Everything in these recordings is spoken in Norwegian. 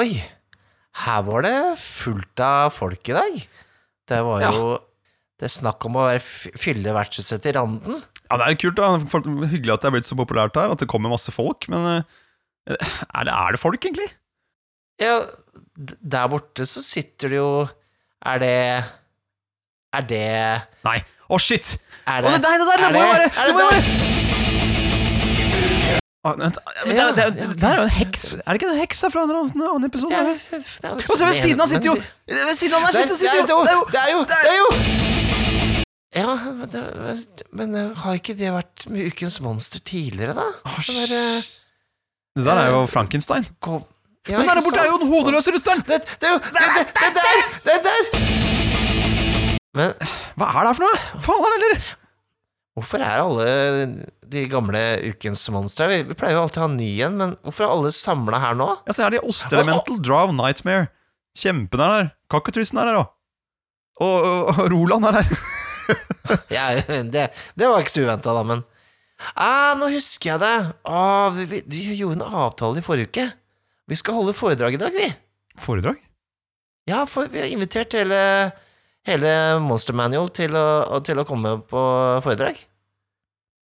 Oi, her var det fullt av folk i dag. Det var jo Det er snakk om å være fylle vertshuset til randen. Ja, det er kult da Hyggelig at det er blitt så populært her, at det kommer masse folk. Men eh, er det, er det folk, egentlig? Ja, der borte så sitter det jo Er det Er det Nei. Å, shit! Er det, oh, nei, det der, det må jo det- være det må jo være Ah, vent, det, er- det, er- det er jo en heks Er det ikke en heks fra en annen, episode? Det Og så ved siden av sitter jo Ved siden av der Det er, sitter, det er jo Det er jo Det er jo Det Ja, men, det, men har ikke det vært med Ukens monster tidligere, da? Den der, eh, Det der er jo Frankenstein. kom, ja, Men der borte er jo den hodeløse rutteren! det, det er jo Det, det, det er der! Det er der! Men Hva er det her for noe? Faen heller! Hvorfor er alle de gamle Ukens monstre vi, vi pleier jo alltid å ha ny en, men hvorfor er alle samla her nå? Ja, så er det Ostelemental Draw Nightmare. Kjempen er der. Cockatrissen er der òg. Og, og, og Roland er der. Ja, det, det var ikke så uventa, da, men ah, Nå husker jeg det! Ah, vi, vi, vi gjorde en avtale i forrige uke. Vi skal holde foredrag i dag, vi. Foredrag? Ja, for vi har invitert hele, hele Monster Manual til å, til å komme på foredrag.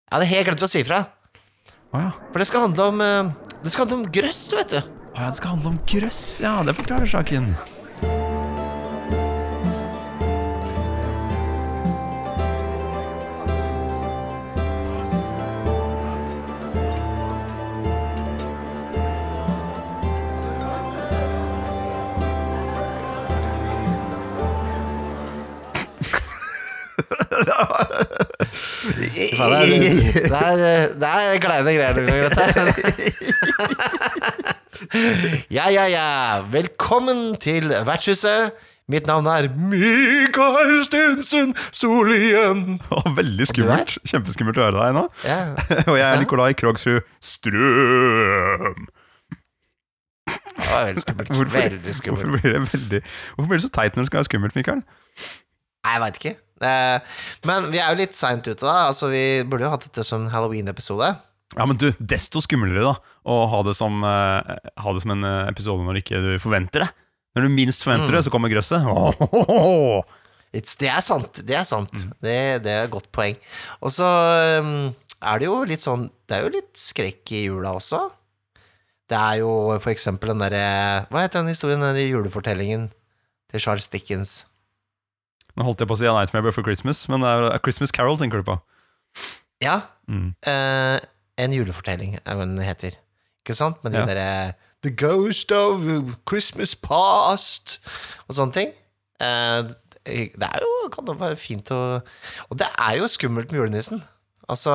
Jeg hadde helt glemt å si ifra. Oh, ja. For det skal handle om eh, Det skal handle om grøss, vet du. Oh, ja, det skal handle om grøss. Ja, det forklarer saken. Det, er, det, er, kleine greier noen ganger, dette. Ja, ja, ja. Velkommen til vertshuset. Mitt navn er Mikael Stensen Solien. Oh, veldig skummelt. Kjempeskummelt å høre deg nå. Ja. Og jeg er Nikolai Krogsrud Strøm. Veldig skummelt. Hvorfor, veldig hvorfor, blir det veldig, hvorfor blir det så teit når det skal være skummelt, Mikael? Jeg veit ikke. Eh, Men vi er jo litt seint ute, da. Altså, Vi burde jo hatt dette som halloween-episode. Ja, men du, Desto skumlere da å ha det som, eh, ha det som en eh, episode når ikke du forventer det. Når du minst forventer det, så kommer grøsset. Oh, det er sant. Det er sant. Det, det er et godt poeng. Og så um, er det jo litt sånn Det er jo litt skrekk i jula også. Det er jo for eksempel den derre Hva heter den historien, den der julefortellingen til Charles Dickens? Nå holdt jeg på å si A Nightmare Before Christmas, men det er A Christmas Carol tenker du på. Ja, Mm. Uh, en julefortelling er hva den heter. Ikke sant? Med de Ja. derre The Ghost of Christmas Past og sånne ting. Uh, det er jo kan det være fint å Og det er jo skummelt med julenissen. Altså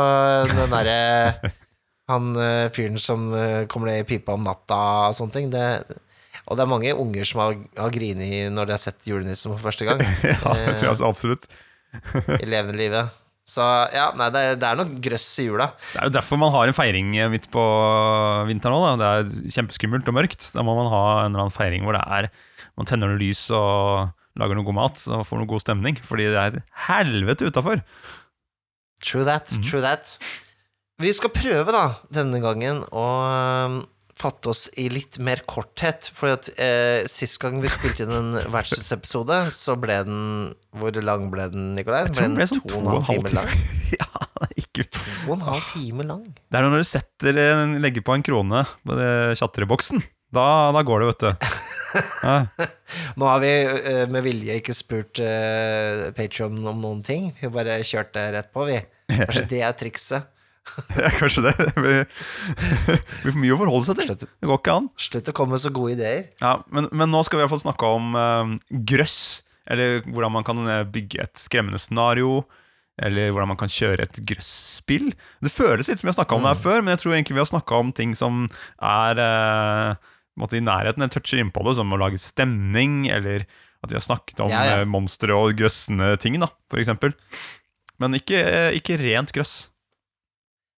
den derre Han eh, fyren som kommer ned i pipa om natta og sånne ting. Det, og det er mange unger som har, har grinet når de har sett julenissen for første gang Ja, det tror altså absolutt. i levende livet. Så ja, nei, det er, det er noe grøss i jula. Det er jo derfor man har en feiring eh, midt på vinteren òg. Det er kjempeskummelt og mørkt. Da må man ha en eller annen feiring hvor det er man tenner noe lys og lager noe god mat og får noe god stemning. Fordi det er et helvete utafor. True that, Mhm. true that. Vi skal prøve, da, denne gangen å fatte oss i litt mer korthet. For at eh, sist gang vi spilte inn en vertshus-episode, så ble den Hvor lang ble den, Nikolai? Jeg tror den ble sånn to og en halv time lang? ja, ikke To og en halv time lang? Det er når du setter legger på en krone på tjatreboksen. Da, da går det, vet du. Ja. Nå har vi eh, med vilje ikke spurt uh, Patron om noen ting. Vi bare kjørte rett på, vi. Kanskje det er trikset. Ja, kanskje det. Det blir, det blir for mye å forholde seg til. Det går ikke an. slutt å komme med så gode ideer. Ja, men, men nå skal vi i hvert fall snakke om uh, grøss. Eller hvordan man kan eh, bygge et skremmende scenario. Eller hvordan man kan kjøre et grøsspill. Det føles litt som vi har snakka om det her før, men jeg tror egentlig vi har snakka om ting som er måte i nærheten, eller toucher innpå det, som å lage stemning, eller at vi har snakket om Ja, ja. monstre og grøssende ting, da, for eksempel. Men ikke, ikke rent grøss.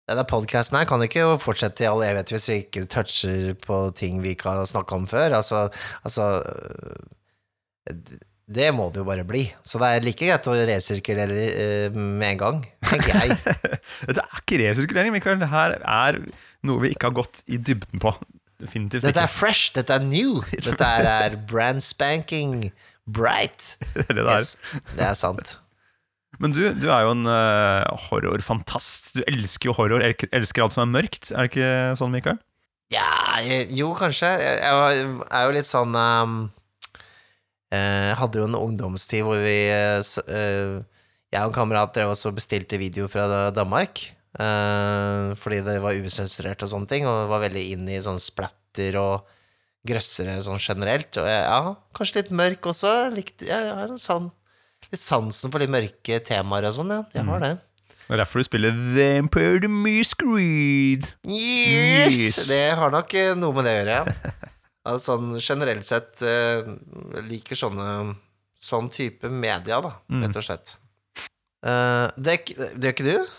Denne podcasten her kan ikke fortsette i all evighet hvis vi ikke toucher på ting vi ikke har snakka om før. Altså, altså øh, Det må det jo bare bli. Så det er like greit å resirkulere øh, med en gang, tenker jeg. Det er ikke resirkulering, Mikael. Det her er noe vi ikke har gått i dybden på. definitivt Dette er fresh, dette er new. Dette er brand spanking bright. Det er det det er. Yes, det er sant. Men du, du er jo en uh, horrorfantast. Du elsker jo horror, elsker, alt som er mørkt. Er det ikke sånn, Mikael? Ja, jo, kanskje. Jeg, jeg er jo litt sånn um, eh, Hadde jo en ungdomstid hvor vi uh, Jeg og en kamerat drev også bestilte video fra Danmark. Uh, fordi det var usensurert og sånne ting, og var veldig inn i sånn splatter og grøssere sånn generelt. Og jeg, ja, kanskje litt mørk også. Likte, jeg er en sånn, litt sansen for de mørke temaer og sånn, ja. Jeg har det. Det er derfor du spiller Vampire the Miscreed. Yes! Yes. Det har nok eh, noe med det å gjøre. ja. Altså, sånn generelt sett eh, liker sånne sånn type media, da, Mm. rett og slett. Uh, det, det gjør ikke du?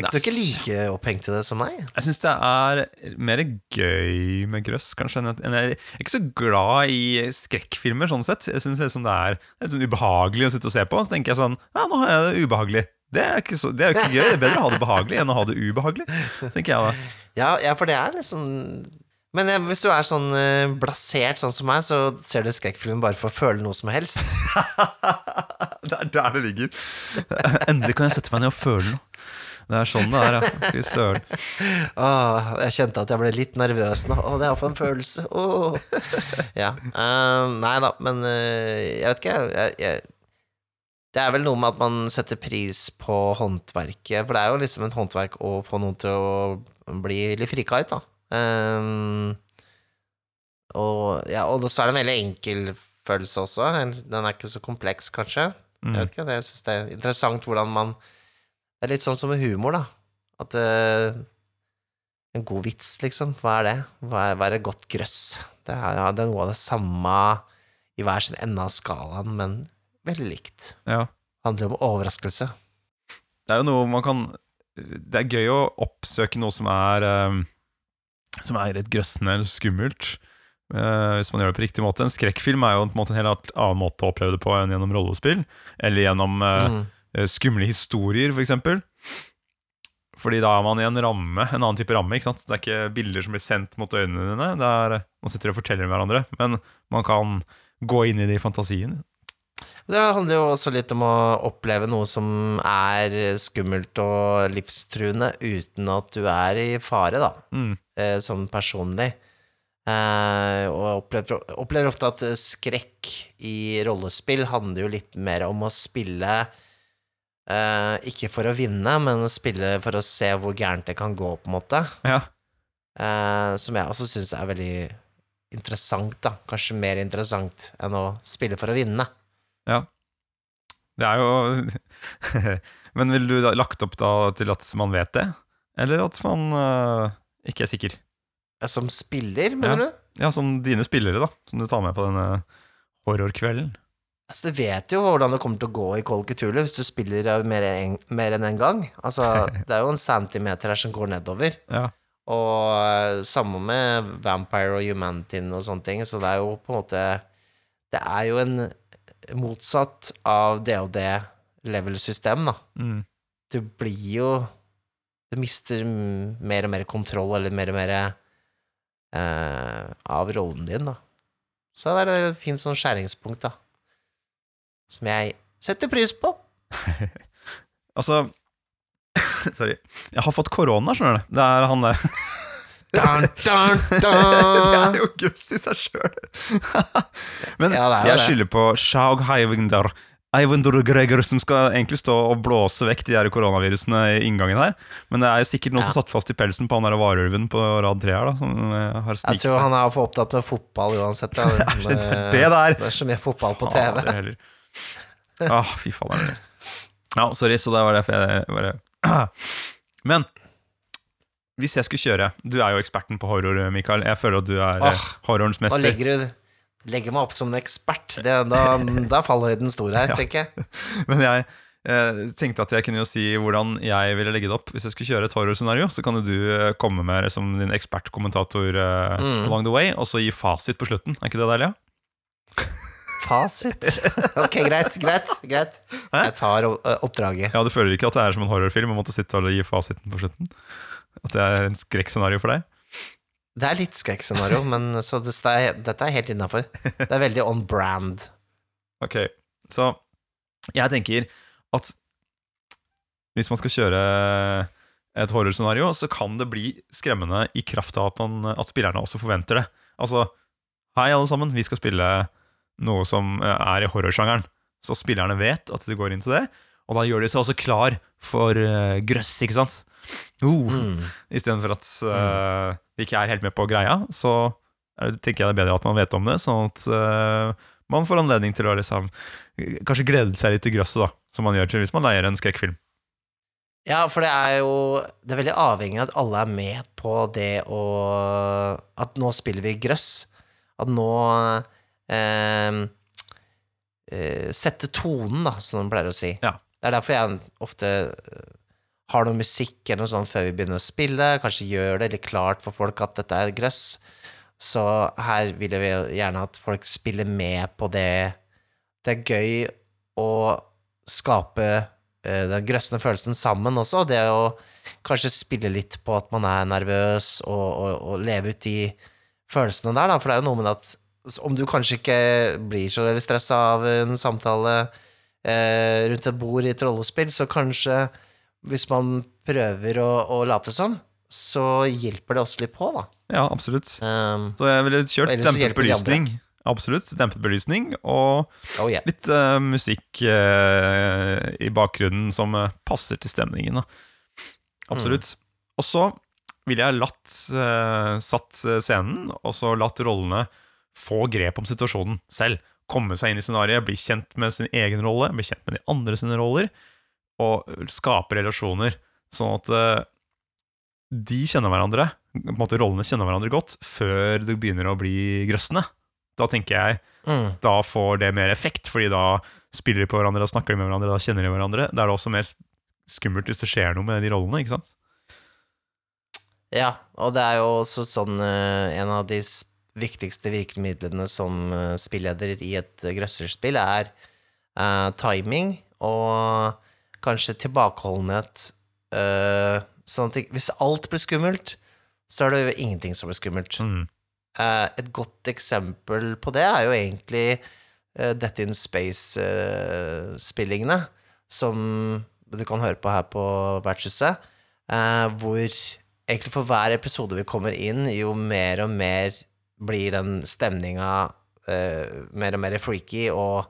Ikke, du er ikke like opphengt i det som meg. Jeg syns det er mer gøy med grøss, kanskje. enn Jeg er ikke så glad i skrekkfilmer, sånn sett. Jeg syns det er det er litt sånn ubehagelig å sitte og se på. Så tenker jeg sånn Ja, nå har jeg det ubehagelig. Det er, ikke så, det er jo ikke gøy. Det er bedre å ha det behagelig enn å ha det ubehagelig, tenker jeg da. Ja, ja for det er liksom Men eh, hvis du er sånn eh, blasert sånn som meg, så ser du skrekkfilmen bare for å føle noe som helst. Det er der det ligger. Endelig kan jeg sette meg ned og føle noe. Det er sånn det er, ja. Fy søren. Ah, jeg kjente at jeg ble litt nervøs nå. Åh, det er for en følelse. Oh. Ja. Uh, nei da, men uh, jeg vet ikke, jeg, jeg Det er vel noe med at man setter pris på håndverket, for det er jo liksom et håndverk å få noen til å bli litt frika ut, da. Eh, og, ja, og så er det en veldig enkel følelse også. Den er ikke så kompleks, kanskje. Mm. Jeg vet ikke, det- jeg syns det er interessant hvordan man Det er litt sånn som med humor, da. At uh, En god vits, liksom. Hva er det? Hva er, hva er et godt grøss? Det er, ja, det er noe av det samme i hver sin ende av skalaen, men veldig likt. Ja. Handler om overraskelse. Det er jo noe man kan Det er gøy å oppsøke noe som er um, Som er litt grøssende eller skummelt. Uh, hvis man gjør det på riktig måte. En skrekkfilm er jo på en, måte en helt annen måte å oppleve det på enn gjennom rollespill. Eller gjennom uh, Mm. Eh, skumle historier, for eksempel. Fordi da er man i en ramme, en annen type ramme. ikke sant? Det er ikke bilder som blir sendt mot øynene dine. Det er, man sitter og forteller med hverandre. Men man kan gå inn i de fantasiene. Det handler jo også litt om å oppleve noe som er skummelt og livstruende, uten at du er i fare, da. Mm. eh, sånn personlig. Eh, og jeg opplever, opplever ofte at eh, skrekk i rollespill handler jo litt mer om å spille eh, ikke for å vinne, men å spille for å se hvor gærent det kan gå, på en måte. Ja. Eh, som jeg også syns er veldig interessant, da. Kanskje mer interessant enn å spille for å vinne. Ja. Det er jo Men ville du lagt opp da til at man vet det? Eller at man uh, ikke er sikker? Som spiller, mener du? Ja, som dine spillere, da. Som du tar med på denne horrorkvelden. Altså, du vet jo hvordan det kommer til å gå i Call Cthulhu hvis du spiller mer, en, mer enn én en gang. Altså, det er jo en centimeter her som går nedover. Ja. Og eh, samme med Vampire og Humantin og sånne ting, så det er jo på en måte Det er jo en motsatt av DOD-level-system, da. Mm. Du blir jo Du mister mer og mer kontroll, eller mer og mer eh, av rollen din, da. Så det er et fint sånn skjæringspunkt, da. Som jeg setter pris på. Altså Sorry. Jeg har fått korona, skjønner du. Det er han der. Dun, dun, det er jo grøss i seg sjøl. Men Ja, jo jeg skylder på Shaug Heivinder. Eivinder Gregor som skal egentlig stå og blåse vekk de her koronavirusene i inngangen her. Men det er sikkert noen Ja. som satt fast i pelsen på han der varulven på rad tre her. da Som eh, har Jeg tror han er for opptatt med fotball uansett. Ja. det er det. Det er så mye fotball på TV heller. Ah, fy faen. Ja, sorry, så det var derfor jeg bare Men hvis jeg skulle kjøre Du er jo eksperten på horror, Mikael. Jeg føler at du er ah, Åh, horrorens mester. Da legger du legger meg opp som en ekspert. Det, da, da faller høyden stor her, Ja. tenker jeg. Men jeg eh, tenkte at jeg kunne jo si hvordan jeg ville legge det opp. Hvis jeg skulle kjøre et horrorscenario, så kan jo du eh, komme med som din ekspertkommentator eh, Mm. along the way, og så gi fasit på slutten. Er ikke det deilig? Ja? Fasit. Ok, greit, greit. greit Jeg tar oppdraget. ja, Du føler ikke at det er som en horrorfilm å måtte sitte og gi fasiten på slutten? At det er en skrekkscenario for deg? Det er litt skrekkscenario, men så det, det er, dette er helt innafor. Det er veldig on brand. Ok, så jeg tenker at hvis man skal kjøre et horrorscenario, så kan det bli skremmende i kraft av at, man, at spillerne også forventer det. Altså, hei alle sammen, vi skal spille noe som eh, er i horrorsjangeren. Så spillerne vet at de går inn til det, og da gjør de seg også klar for uh, grøss, ikke sant? Uh, Mm. Istedenfor at uh, de ikke er helt med på greia, så er tenker jeg det er bedre at man vet om det, sånn at uh, man får anledning til å liksom, kanskje glede seg litt til grøsset, da, som man gjør hvis man leier en skrekkfilm. Ja, for det er jo Det er veldig avhengig av at alle er med på det å At nå spiller vi grøss. At nå eh, eh, Sette tonen, da, som de pleier å si. Ja. Det er derfor jeg ofte eh, har noe musikk eller noe sånt før vi begynner å spille. Kanskje gjør det litt klart for folk at dette er grøss. Så her vil vi gjerne at folk spiller med på det. Det er gøy å skape eh, den grøssende følelsen sammen også. Det å kanskje spille litt på at man er nervøs, og, og, og leve ut de følelsene der, da. For det er jo noe med at om du kanskje ikke blir så veldig stressa av en samtale eh, rundt et bord i et rollespill, så kanskje hvis man prøver å, å late som, så hjelper det også litt på, da. Ja, absolutt. Um, Så jeg ville kjørt dempet de belysning. Absolutt. Dempet belysning og oh yeah. litt uh, musikk uh, i bakgrunnen som uh, passer til stemningen. Da. Absolutt. Og så ville jeg latt satt scenen, og så latt rollene få grep om situasjonen selv. Komme seg inn i scenarioet, bli kjent med sin egen rolle, bli kjent med de andre sine roller, og skape relasjoner, sånn at uh, de kjenner hverandre, på en måte rollene kjenner hverandre godt, før det begynner å bli grøssende. Da tenker jeg mm. da får det mer effekt, fordi da spiller de på hverandre, da snakker de med hverandre, da kjenner de hverandre. Da er det også mer skummelt hvis det skjer noe med de rollene, ikke sant? Ja, og det er jo også sånn uh, En av de viktigste virkemidlene som eh, spilleder i et uh, grøsserspill er uh, timing og kanskje tilbakeholdenhet. Uh, sånn at hvis alt blir skummelt, så er det jo ingenting som blir skummelt. Mm. Uh, et godt eksempel på det er jo egentlig Death in Space-spillingene, som du kan høre på her på Vertshuset, eh, hvor egentlig for hver episode vi kommer inn, jo mer og mer blir den stemninga uh, mer og mer freaky og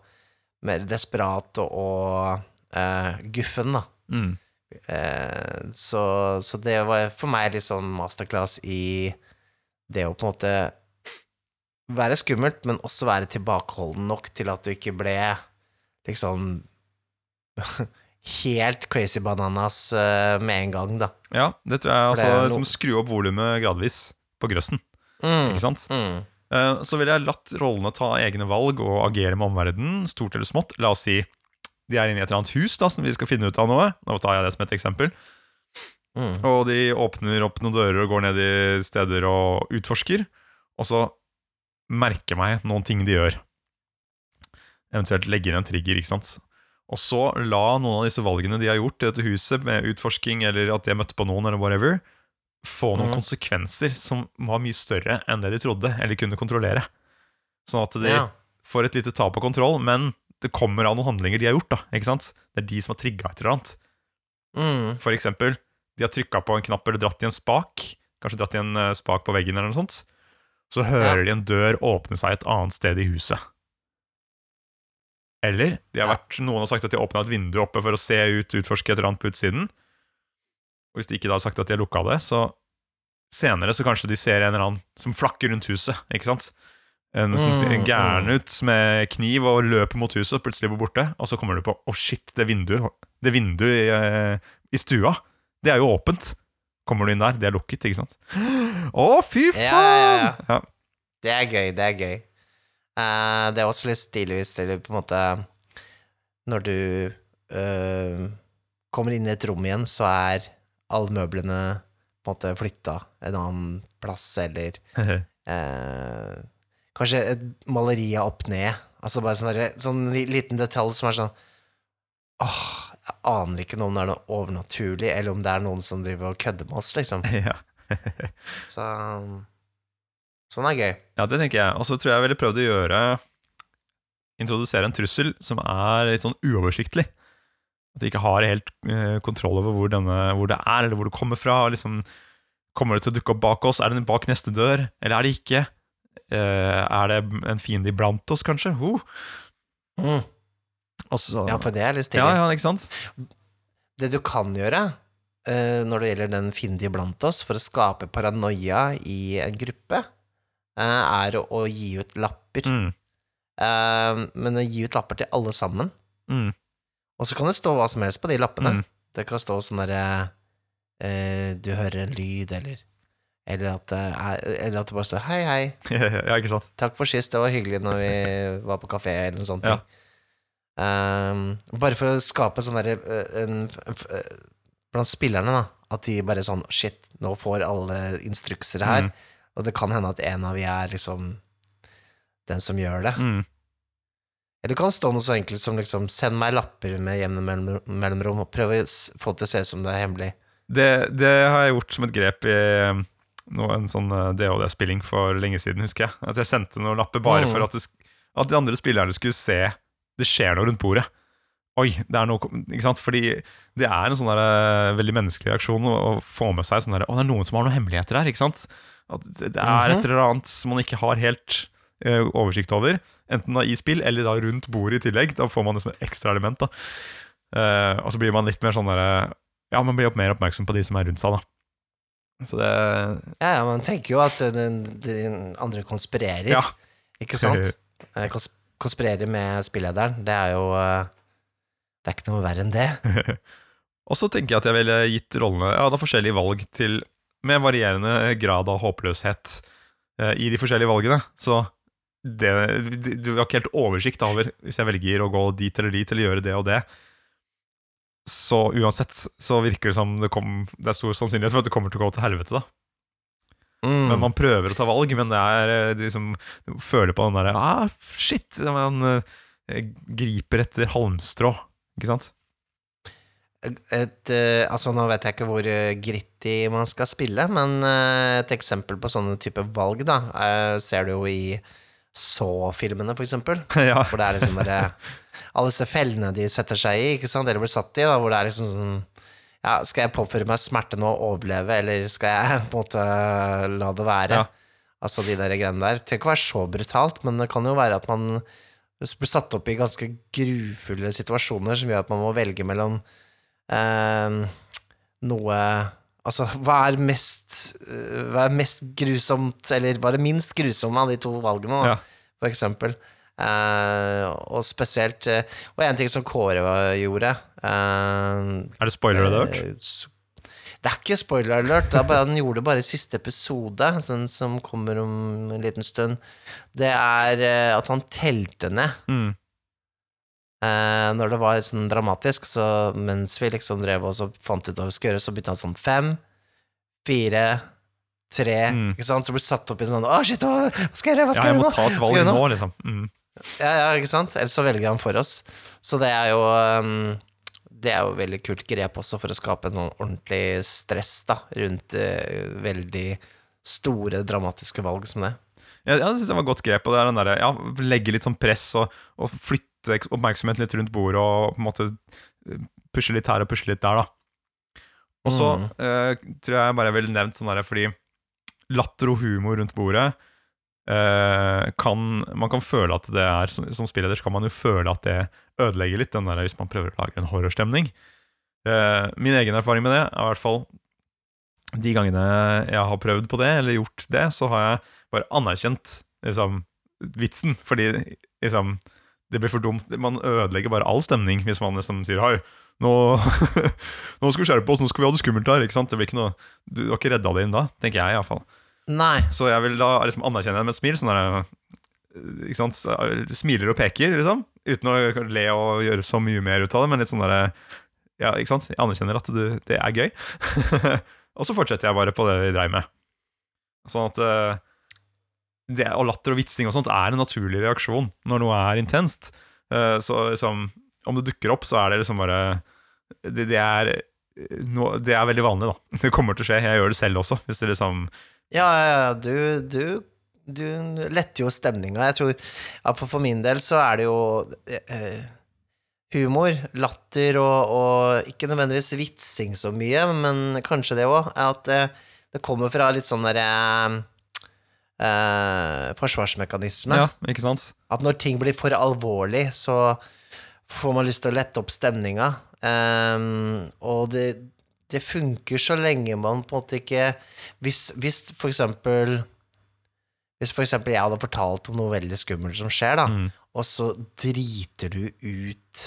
mer desperat og, og uh, guffen, da. Mm. Uh, så, så det var for meg litt sånn masterclass i det å på en måte være skummelt, men også være tilbakeholden nok til at du ikke ble liksom helt crazy bananas med en gang, da. Ja, det tror jeg altså no- som skru opp volumet gradvis på grøssen, Mm, ikke sant? mm, Eh, Så ville jeg latt rollene ta egne valg og agere med omverdenen, stort eller smått. La oss si de er inne i et eller annet hus da, som vi skal finne ut av noe. Nå tar jeg det som et eksempel. mm. Og de åpner opp noen dører og går ned i steder og utforsker. Og så merker meg noen ting de gjør. Eventuelt legger inn en trigger, ikke sant. Og så la noen av disse valgene de har gjort i dette huset, med utforsking eller at de har møtt på noen, eller whatever, få noen mm. konsekvenser som var mye større enn det de trodde, eller kunne kontrollere. Sånn at de Ja. får et lite tap av kontroll, men det kommer av noen handlinger de har gjort. da, ikke sant? Det er de som har trigga et eller annet. Mm. For eksempel, de har trykka på en knapp eller dratt i en spak, kanskje dratt i en eh, spak på veggen eller noe sånt, så hører de en dør åpne seg et annet sted i huset. Eller de har vært, noen har sagt at de har åpna et vindu oppe for å se ut, utforske et eller annet på utsiden. Og hvis de ikke da har sagt at de har lukka det, så senere så kanskje de ser en eller annen som flakker rundt huset, ikke sant? En som ser Mm, gæren mm. ut med kniv og løper mot huset, og plutselig blir borte, og så kommer du på å shit, det vinduet, det vinduet i, eh, i stua, det er jo åpent. Kommer du inn der, det er lukket, ikke sant? Å, fy faen! ja, ja. Ja. Det er gøy, det er gøy. Uh, det er også litt stilig hvis det på en måte Når du uh, kommer inn i et rom igjen, så er alle møblene på en måte flytta en annen plass, eller eh, Kanskje et maleri er opp ned. Altså bare sånn, sånn liten detalj som er sånn Åh, jeg aner ikke om det er noe overnaturlig, eller om det er noen som driver og kødder med oss, liksom. ja. Så Sånn er gøy. Ja, det tenker jeg. Og så tror jeg jeg ville prøvd å gjøre Introdusere en trussel som er litt sånn uoversiktlig. At de ikke har helt eh, kontroll over hvor, denne, hvor det er, eller hvor det kommer fra. Liksom, kommer det til å dukke opp bak oss? Er den bak neste dør, eller er det ikke? Eh, er det en fiende iblant oss, kanskje? Uh. Mm. Så- Ja, for det er litt stilig. ja, ja, ikke sant? Det du kan gjøre uh, når det gjelder den fienden iblant oss, for å skape paranoia i en gruppe, uh, er å, å gi ut lapper. Mm, Uh, men å gi ut lapper til alle sammen. mm, Og så kan det stå hva som helst på de lappene. Mm. Det kan stå sånn derre eh, Du hører en lyd, eller eller at, er- eller at det bare står 'hei, hei, ja, ikke sant? takk for sist, det var hyggelig når vi var på kafé', eller noe sånt. Ja. Um, bare for å skape sånn derre eh, eh, Blant spillerne, da. At de bare sånn Shit, nå får alle instrukser her. Mm. Og det kan hende at en av vi er liksom den som gjør det. Mm. Eller det kan stå noe så enkelt som liksom 'send meg lapper med jevne mellomrom', og prøv å få det til å se ut som det er hemmelig. Det, det har jeg gjort som et grep i um, noe, en sånn uh, DHD-spilling for lenge siden, husker jeg. At jeg sendte noen lapper bare Mm. for at, det, at de andre spillerne skulle se det skjer noe rundt bordet. Oi, det er noe Ikke sant? Fordi det er en sånn der, uh, veldig menneskelig reaksjon å, å få med seg sånn der Å, det er noen som har noen hemmeligheter her, ikke sant? At det det er Mhm. et eller annet som man ikke har helt oversikt over. Enten da i spill eller da rundt bordet i tillegg. Da får man liksom et ekstra element. da Uh, og så blir man litt mer sånn derre Ja, man blir opp mer oppmerksom på de som er rundt seg, da. Så det Ja, ja, man tenker jo at eh, den, den andre konspirerer, Ja. ikke sant? Eh, Kons konspirerer med spillederen. Det er jo eh, Det er ikke noe verre enn det. Og så tenker jeg at jeg ville gitt rollene Ja, da forskjellige valg til Med varierende grad av håpløshet eh, i de forskjellige valgene. Så det, du- har ikke helt oversikt over Hvis jeg velger å gå dit eller dit eller gjøre det og det. Så uansett så virker det som det, kom, det er stor sannsynlighet for at det kommer til å gå til helvete. da Mm. Men man prøver å ta valg, men det er liksom du føler på den derre ah, Shit! Man eh, griper etter halmstrå, ikke sant? et, uh, altså Nå vet jeg ikke hvor eh, gritty man skal spille, men uh, et eksempel på sånne type valg, da, eh, ser du jo i Saw-filmene, for eksempel. ja. Hvor det er liksom bare Alle disse fellene de setter seg i, ikke sant, eller blir satt i, da, hvor det er liksom sånn Ja, skal jeg påføre meg smerte nå og overleve, eller skal jeg på en måte la det være? Ja. Altså de der greiene der. Det trenger ikke være så brutalt, men det kan jo være at man blir satt opp i ganske grufulle situasjoner som gjør at man må velge mellom eh, noe Altså, hva er mest eh, Hva er mest grusomt, eller hva er det minst grusomme av de to valgene, da, Ja. for eksempel? Uh, og spesielt uh, Og en ting som Kåre gjorde uh, Er det spoiler alert? Det er ikke spoiler alert, det bare, han gjorde det bare i siste episode, den som kommer om en liten stund. Det er at han telte ned Mm. Eh, når det var sånn dramatisk, så mens vi liksom drev og fant ut hva vi skulle gjøre, så begynte han sånn fem, fire, tre, Mm. ikke sant? Så det satt opp i sånn Å, shit, hva skal jeg gjøre? Hva skal jeg jeg må gjøre nå? ta et valg nå, liksom. Mm. Ja, ja, ikke sant? Ellers så velger han for oss. Så det er jo um, Det er jo veldig kult grep også for å skape en sånn ordentlig stress da rundt uh, veldig store, dramatiske valg som det. Ja, ja, det synes jeg var godt grep. Og det er den der, ja, Legge litt sånn press og, og flytte oppmerksomheten litt rundt bordet og på en måte pusle pushe litt her og pushe litt der, da. Og så Mm. eh, tror jeg bare jeg ville nevnt sånn derre fordi latter og humor rundt bordet eh, kan Man kan føle at det er Som, som spilleder kan man jo føle at det ødelegger litt, den der hvis man prøver å lage en horrorstemning. Eh, min egen erfaring med det er i hvert fall de gangene jeg har prøvd på det, eller gjort det, så har jeg bare anerkjent liksom, vitsen, fordi liksom, det blir for dumt. Man ødelegger bare all stemning hvis man liksom sier hei, nå, nå skal vi skjerpe oss, nå skal vi ha det skummelt her. Ikke sant? Det blir ikke noe, du har ikke redda det inn da, tenker jeg iallfall. Så jeg vil da liksom anerkjenne det med et smil. Sånn der, ikke sant? Smiler og peker, liksom. Uten å le og gjøre så mye mer ut av det, men litt sånn derre Ja, ikke sant? Jeg anerkjenner at du, det er gøy. og så fortsetter jeg bare på det vi dreiv med. Sånn at eh, det, Og latter og vitsing og sånt er en naturlig reaksjon når noe er intenst. Eh, så liksom Om det dukker opp, så er det liksom bare Det, det er det er veldig vanlig, da. Det kommer til å skje. Jeg gjør det selv også. Hvis det liksom Ja, ja, du, du du letter jo stemninga. Jeg tror ja, for, for min del så er det jo eh, humor, latter og, og ikke nødvendigvis vitsing så mye, men kanskje det òg, at det, det kommer fra litt sånn derre eh, forsvarsmekanisme. Ja, ikke sant? At når ting blir for alvorlig, så får man lyst til å lette opp stemninga. Eh, og det, det funker så lenge man på en måte ikke Hvis, hvis for eksempel Hvis for eksempel jeg hadde fortalt om noe veldig skummelt som skjer, da, Mm. og så driter du ut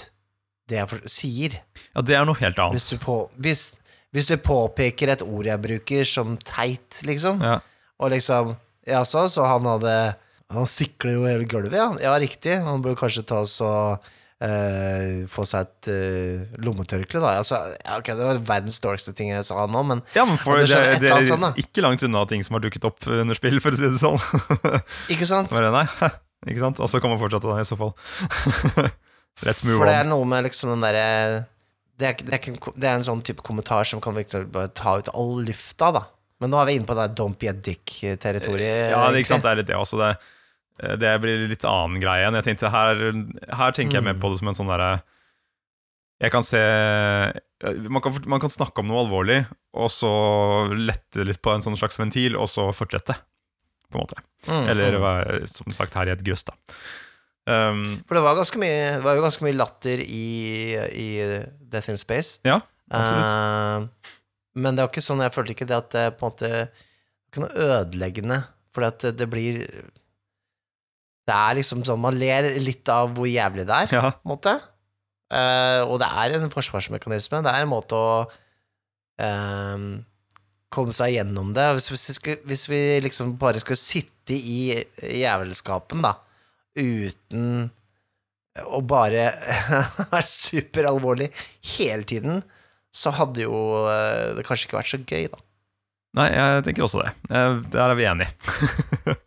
det jeg sier Ja, det er noe helt Hvis du, annet. på, hvis, hvis du påpeker et ord jeg bruker som teit, liksom, Ja. og liksom Jaså, så han hadde Han sikler jo hele gulvet, ja. Ja, riktig. Han burde kanskje ta oss og eh, få seg et eh, lommetørkle, da. Altså, ja, ok, det var verdens dårligste ting jeg sa nå, men Ja, men for det det, det, er sånn, ikke langt unna ting som har dukket opp under spill, for å si det sånn. ikke sant? Bare nei, ikke sant? Og så kan man fortsette da, i så fall. Let's move For det er noe med liksom den derre det, det er en sånn type kommentar som kan virkelig bare ta ut all lufta, da. Men nå er vi inne på det don't be a dick-territoriet. Ja, det, ikke sant, det er litt det også. Det, det blir litt annen greie jeg tenkte. Her, her tenker jeg mer Mm. på det som en sånn derre Jeg kan se man kan, man kan snakke om noe alvorlig, og så lette litt på en sånn slags ventil, og så fortsette, på en måte. Mm, Eller mm. som sagt her i et grøss, da. Um, For det var, mye, det var jo ganske mye latter i, i Death in Space. ja, absolutt. Eh, men det var ikke sånn, jeg følte ikke det at det på en måte ikke noe ødeleggende, for det, det blir Det er liksom sånn Man ler litt av hvor jævlig det er, ja. på en måte. Uh, og det er en forsvarsmekanisme. Det er en måte å uh, komme seg gjennom det. Hvis, hvis, vi skal, hvis vi liksom bare skulle sitte i jævelskapen, da, uten å bare være superalvorlig hele tiden, så hadde jo eh, det kanskje ikke vært så gøy, da. Nei, jeg tenker også det. Eh, Der er vi enige.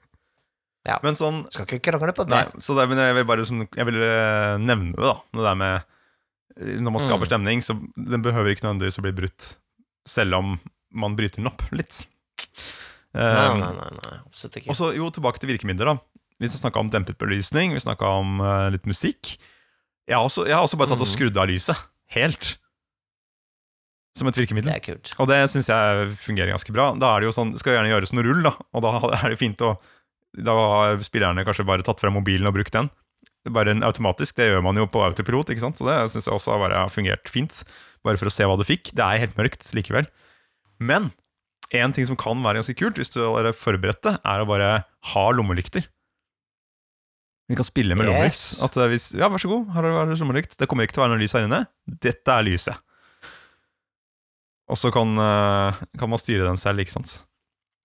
Ja. Men sånn Skal ikke krangle på det. Nei, så det, men jeg vil bare som, jeg vil eh, nevne det, da. Det der med Når man skaper Mm. stemning, så den behøver ikke nødvendigvis å bli brutt, selv om man bryter den opp litt. Nei, nei, nei, nei, absolutt ikke. Og så jo, tilbake til virkemidler, da. Vi snakka om dempet belysning, vi snakka om uh, litt musikk. Jeg har, også, jeg har også bare tatt og Mhm. skrudd av lyset. Helt. Som et virkemiddel. Det er kult. Og det syns jeg fungerer ganske bra. Da er det jo sånn, skal gjerne gjøres noe rull, da. Og da er det fint å Da har spillerne kanskje bare tatt frem mobilen og brukt den. Bare en automatisk, det gjør man jo på autopilot, ikke sant. Så det syns jeg også har bare fungert fint. Bare for å se hva du fikk. Det er helt mørkt likevel. Men en ting som kan være ganske kult, hvis du er forberedt det, er å bare ha lommelykter. Vi kan spille med lommelykt. At eh, hvis, ja, vær så god, her har du lommelykt. Det kommer ikke til å være noe lys her inne. Dette er lyset. Og så kan, eh, kan man styre den selv, ikke sant.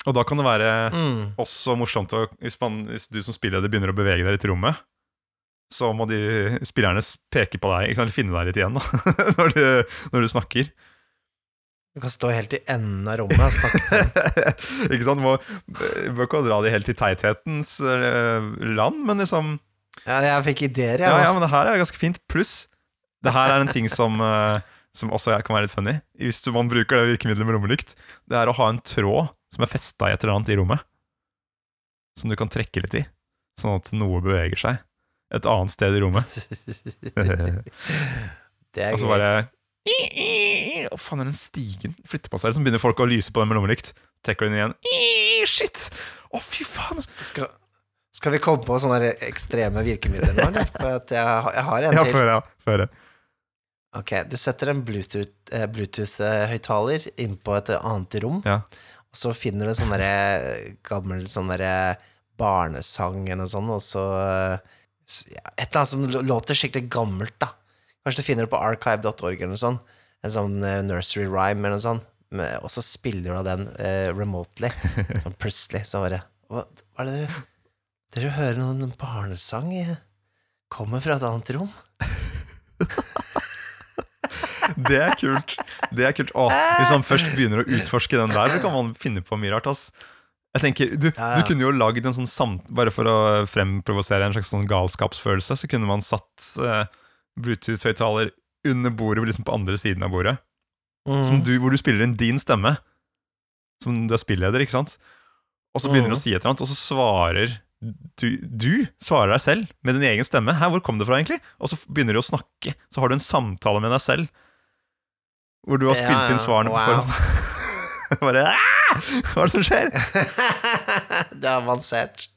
Og da kan det være Mm. også morsomt å, hvis, man, hvis du som spilleder begynner å bevege deg litt i rommet, så må de spillerne peke på deg, ikke eller finne deg litt igjen da, når, du, når du snakker. Du kan stå helt i enden av rommet og snakke til ikke sant? Du må, bør ikke dra de helt til teithetens eh, land, men liksom Ja, jeg fikk ideer, jeg. Ja, ja, men det her er ganske fint. Pluss, det her er en ting som, eh, som også jeg kan være litt funny. Hvis man bruker det virkemidlet med lommelykt, det er å ha en tråd som er festa i et eller annet i rommet. Som du kan trekke litt i, sånn at noe beveger seg et annet sted i rommet. det er Og så bare Å, faen, er den stigen flytter på seg? Så begynner folk å lyse på den med lommelykt. Trekker den igjen. Shit! Å, fy faen! Skal, skal vi komme på sånne ekstreme virkemidler nå, eller? For at jeg, jeg har en til. Ja, før Ja, Før høre. Ok, du setter en Bluetooth-høyttaler Bluetooth-høyttaler inn på et annet rom, Ja. og så finner du sånn derre gammel sånn derre barnesang eller noe sånt, og så eh, ja, Et eller annet som låter skikkelig gammelt, da. Kanskje du finner det på archive.org eller noe sånt. En sånn eh, nursery rhyme eller noe sånt. Og så spiller du den eh, remotely. Sånn plutselig, så bare Hva, hva er det dere Dere hører noen barnesang i Kommer fra et annet rom? Det er kult. Det er kult. Åh, hvis man først begynner å utforske den der, så kan man finne på mye rart. ass. Jeg tenker, Du, Ja, ja. du kunne jo lagd en sånn samt... Bare for å fremprovosere en slags sånn galskapsfølelse, så kunne man satt uh, Bluetooth-høyttaler under bordet, liksom på andre siden av bordet. Mm. Som du, hvor du spiller inn din stemme. Som du er spilleder, ikke sant? og så begynner Mm. du å si et eller annet, og så svarer du, du svarer deg selv med din egen stemme. Hæ, hvor kom det fra, egentlig? Og så begynner du å snakke. Så har du en samtale med deg selv, hvor du har Ja, spilt inn svarene svarene på Wow. forhånd. Bare «Ah! Hva er det som skjer? det er avansert.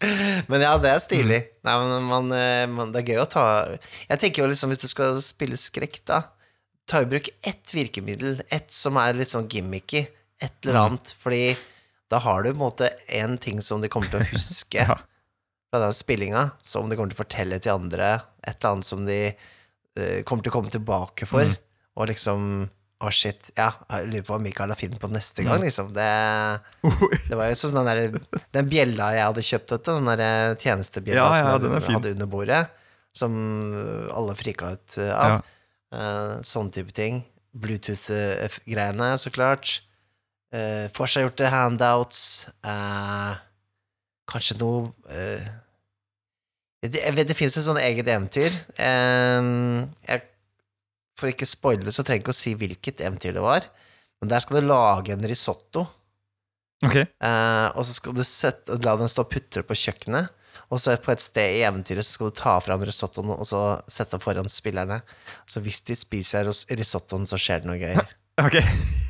Men ja, det er stilig. Mm. Nei, men man, eh, man, det er gøy å ta Jeg tenker jo liksom, hvis du skal spille skrekk, da, ta i bruk ett virkemiddel. Ett som er litt sånn gimmicky. Et eller Mm. annet. Fordi da har du på en måte én ting som de kommer til å huske Ja. fra den spillinga, som de kommer til å fortelle til andre. Et eller annet som de uh, kommer til å komme tilbake for. Mm. Og liksom Å, shit. Ja, jeg lurer på hva Mikael har funnet på neste gang, Mm. liksom. Det det var jo sånn den, der, den bjella jeg hadde kjøpt, vet du, den der tjenestebjella Ja, ja, som jeg hadde under bordet, som alle frika ut av. av. Uh, sånne type ting. Bluetooth-greiene, så klart. Uh, Forseggjorte handouts. Uh, kanskje noe uh, det, jeg vet, det finnes et sånn eget eventyr. Eh, jeg, for ikke spoile det, så trenger jeg ikke å si hvilket eventyr det var. Men der skal du lage en risotto. Ok. Eh, og så skal du sette, la den stå og putre på kjøkkenet. Og så på et sted i eventyret så skal du ta fram risottoen og så sette den foran spillerne. Så hvis de spiser risottoen, så skjer det noe gøy. Ok,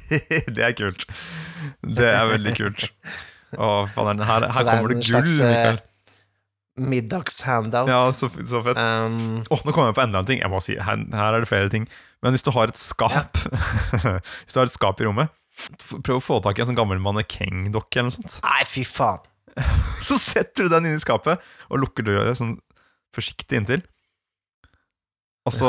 det er kult. Det er veldig kult. Å, faen, her, her er kommer det gull, slags, eh, Mikael. Middagshandout. Ja, så, så fett. Um, Åh, nå kommer jeg på enda en ting. Jeg må si, her, her er det flere ting. Men hvis du har et skap Hvis du har et skap i rommet, prøv å få tak i en sånn gammel mannekengdokke eller noe sånt. nei, fy faen. Så setter du den inn i skapet og lukker døra sånn forsiktig inntil. Og så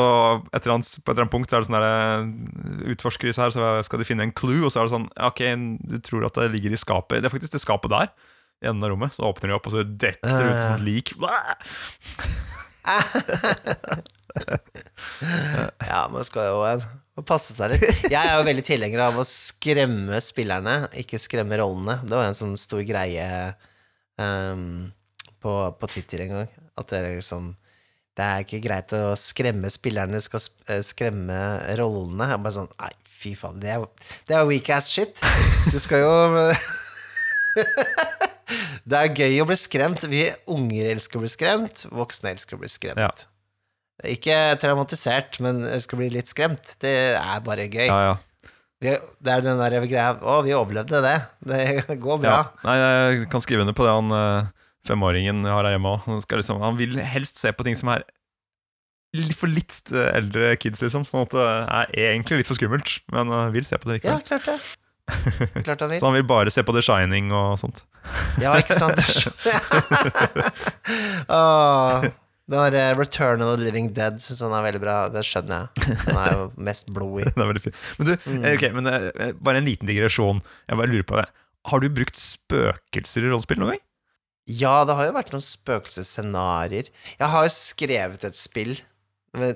et eller annet, på et eller annet punkt så er det sånn der Utforsker disse her, så skal de finne en clue, og så er det sånn Ok, du tror at det ligger i skapet Det er faktisk det skapet der, i enden av rommet. Så åpner de opp, og så detter det ut sånn lik. Ja, man skal jo eh, passe seg litt. Jeg er jo veldig tilhenger av å skremme spillerne, ikke skremme rollene. Det var en sånn stor greie um, på, på Twitter en gang. At det er liksom Det er ikke greit å skremme spillerne, skal eh, skremme rollene. Jeg bare sånn Nei, fy faen, det er, er weak ass shit. Du skal jo Det er gøy å bli skremt. Vi unger elsker å bli skremt, voksne elsker å bli skremt. Ja. Ikke traumatisert, men elsker å bli litt skremt. Det er bare gøy. Ja, ja. Vi, det er den der greia Å, vi overlevde det. Det går bra. Nei, jeg kan skrive under på det han eh, femåringen jeg har her hjemme òg. Han, liksom, han vil helst se på ting som er for litt eh, eldre kids, liksom. Sånn at det er egentlig litt for skummelt, men han vil se på det Ja, klart det. Klart han vil. Så han vil bare se på The Shining og sånt. Ja, ikke sant? Åh, den der eh, Return of the Living Dead syns han er veldig bra. Det skjønner jeg. Han er jo mest blod i. Det veldig fint. Men du, Mm. eh, men eh, bare en liten digresjon. Jeg bare lurer på det. Har du brukt spøkelser i rollespill noen gang? Ja, det har jo vært noen spøkelsesscenarioer. Jeg har jo skrevet et spill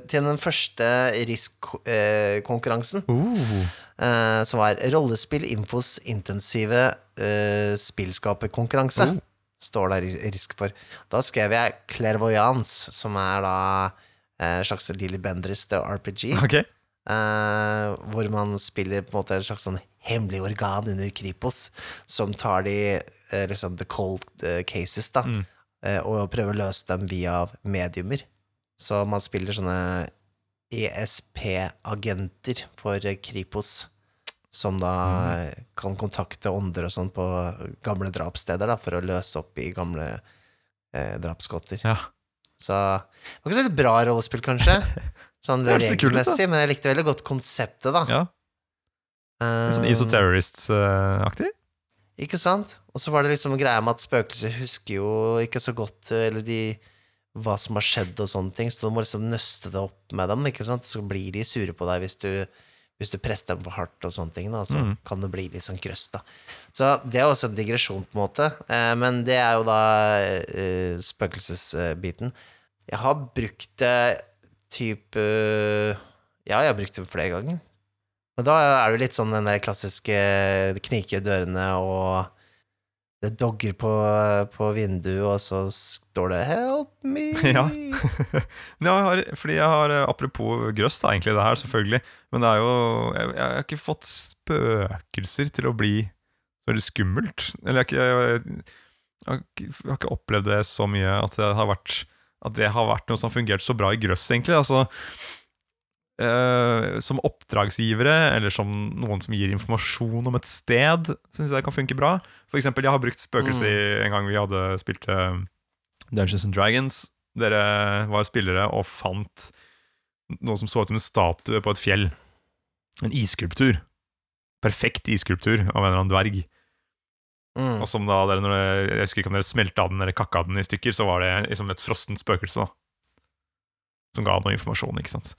til den første RISK-konkurransen. Uh. Uh, som var Rollespill Infos intensive uh, spillskaperkonkurranse. Uh. Står det risk for. Da skrev jeg Clairvoyance, som er da eh, en slags Lilly Bendriss RPG. Okay. hvor man spiller på en måte et slags sånn hemmelig organ under Kripos, som tar de liksom the cold cases, da, Mm. og prøver å løse dem via mediumer. Så man spiller sånne ESP-agenter for eh, Kripos, som da mm. kan kontakte ånder og sånn på gamle drapssteder, da, for å løse opp i gamle eh, drapsgodter. Ja. Så det var ikke så veldig bra rollespill, kanskje, sånn regelmessig, men jeg likte veldig godt konseptet, da. ja. Eh, Sånn Isoterrorist-aktig? Ikke sant? Og så var det liksom greia med at spøkelser husker jo ikke så godt eh, Eller de hva som har skjedd og sånne ting, så du må liksom nøste det opp med dem, ikke sant? Så blir de sure på deg hvis du, hvis du presser dem for hardt og sånne ting, da, så Mm. kan det bli litt sånn krøss, da. Så det er også en digresjon, på en måte, eh, men det er jo da eh, spøkelsesbiten. Jeg har brukt det type Ja, jeg har brukt det flere ganger. Men da er det litt sånn den der klassiske det kniker i dørene, og det dogger på, på vinduet, og så står det 'help me'. Ja. Jeg fordi jeg har, eh, Apropos grøss, da, egentlig det her, selvfølgelig. Men det er jo Jeg, jeg har ikke fått spøkelser til å bli veldig skummelt. Eller jeg, jeg, jeg har ikke- opplevd det så mye at det har vært, det har vært noe som har fungert så bra i grøss, egentlig. Altså, Uh, som oppdragsgivere, eller som noen som gir informasjon om et sted, syns jeg kan funke bra. For eksempel, jeg har brukt spøkelse i en gang vi hadde spilt eh, Dungeons and Dragons. Dere var spillere og fant noe som så ut som en statue på et fjell. En isskulptur. Perfekt isskulptur av en eller annen dverg. Mm. Og som da dere, når dere, Jeg husker ikke om dere smelta den eller kakka den i stykker, så var det liksom et frossent spøkelse. da Som ga noe informasjon, ikke sant.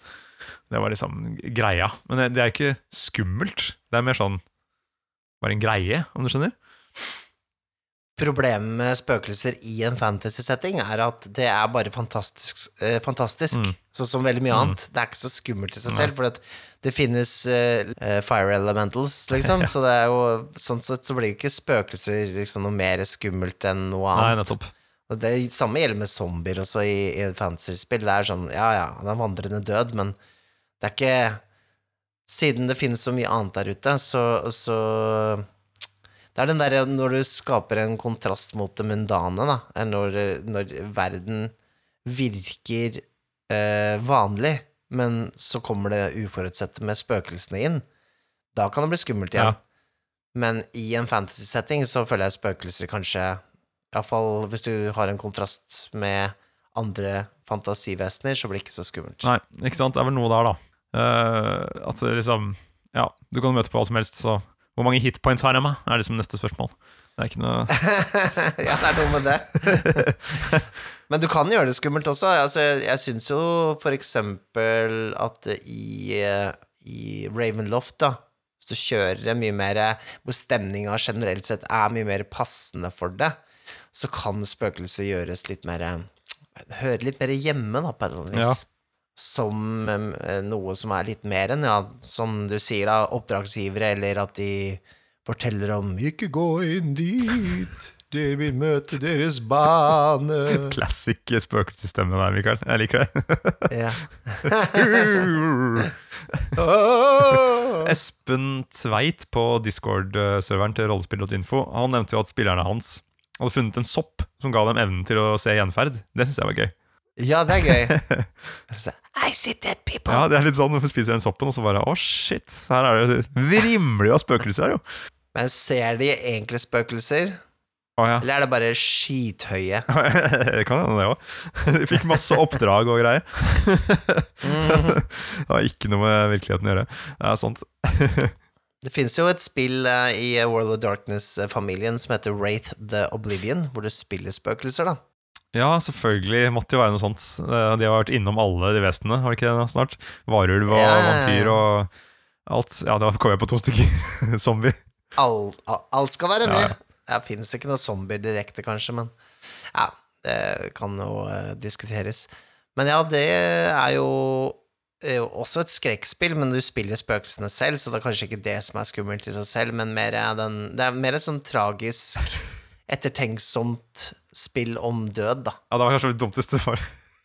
Det var liksom greia. Men det, det er ikke skummelt. Det er mer sånn bare en greie, om du skjønner? Problemet med spøkelser i en fantasy-setting er at det er bare fantastisk, eh, fantastisk Mm. sånn som veldig mye Mm. annet. Det er ikke så skummelt i seg selv, for det finnes eh, fire elementals, liksom. Så det er jo sånn sett så blir jo ikke spøkelser liksom noe mer skummelt enn noe annet. Nei, nettopp. Det samme gjelder med zombier også i, i fantasy-spill. Det er sånn, ja ja, han er vandrende død, men det er ikke Siden det finnes så mye annet der ute, så, så Det er den derre når du skaper en kontrast mot det mundane, da. Når, når verden virker eh, vanlig, men så kommer det uforutsette med spøkelsene inn. Da kan det bli skummelt igjen. Ja. Men i en fantasy-setting så føler jeg spøkelser kanskje Iallfall hvis du har en kontrast med andre fantasivesener, så blir det ikke så skummelt. Nei, ikke sant. Det er vel noe der, da. Uh, at liksom Ja, du kan møte på hva som helst, så Hvor mange hitpoints har jeg med? Er liksom neste spørsmål. Det er ikke noe ja, det er noe med det. Men du kan gjøre det skummelt også. Altså, jeg syns jo for eksempel at i, i Ravenloft, da, hvis du kjører mye mer Hvor stemninga generelt sett er mye mer passende for det, så kan spøkelser gjøres litt mer Høre litt mer hjemme, da, på et eller annet vis. Ja. Som eh, noe som er litt mer enn, ja, som du sier, da, oppdragsgivere, eller at de forteller om 'Ikke gå inn dit, dere vil møte deres bane'. classic spøkelsesstemme der, Mikael. Jeg liker det. Ja. Espen Tveit på Discord-serveren til rollespill.info Han nevnte jo at spillerne hans hadde funnet en sopp som ga dem evnen til å se gjenferd. Det syns jeg var gøy. Ja, det er gøy. I see dead people. Ja, Det er litt sånn du spiser den soppen, og så bare Å, shit, her er det vrimler jo av spøkelser her, jo. Men ser de egentlig spøkelser, Oh, ja. eller er det bare skithøye? det kan hende, det òg. De fikk masse oppdrag og greier. det har ikke noe med virkeligheten å gjøre. Det er sant. Det finnes jo et spill eh, i World of Darkness-familien som heter Wraith the Oblivion, hvor du spiller spøkelser, da. Ja, selvfølgelig måtte jo være noe sånt. Eh, De har vært innom alle de vesenene, har de ikke det nå snart? Varulv og Ja, ja, ja. vampyr og alt. Ja, da kom jeg på to stykker. Zombie. All, all, alt skal være med. Det finnes ikke noen zombier direkte, kanskje, men ja, det kan jo uh, diskuteres. Men ja, det er jo, er jo også et skrekkspill, men du spiller spøkelsene selv, så det er kanskje ikke det som er skummelt i seg selv, men mer er den, det er mer et sånn tragisk, ettertenksomt spill om død, da. Ja, det var kanskje det dumteste for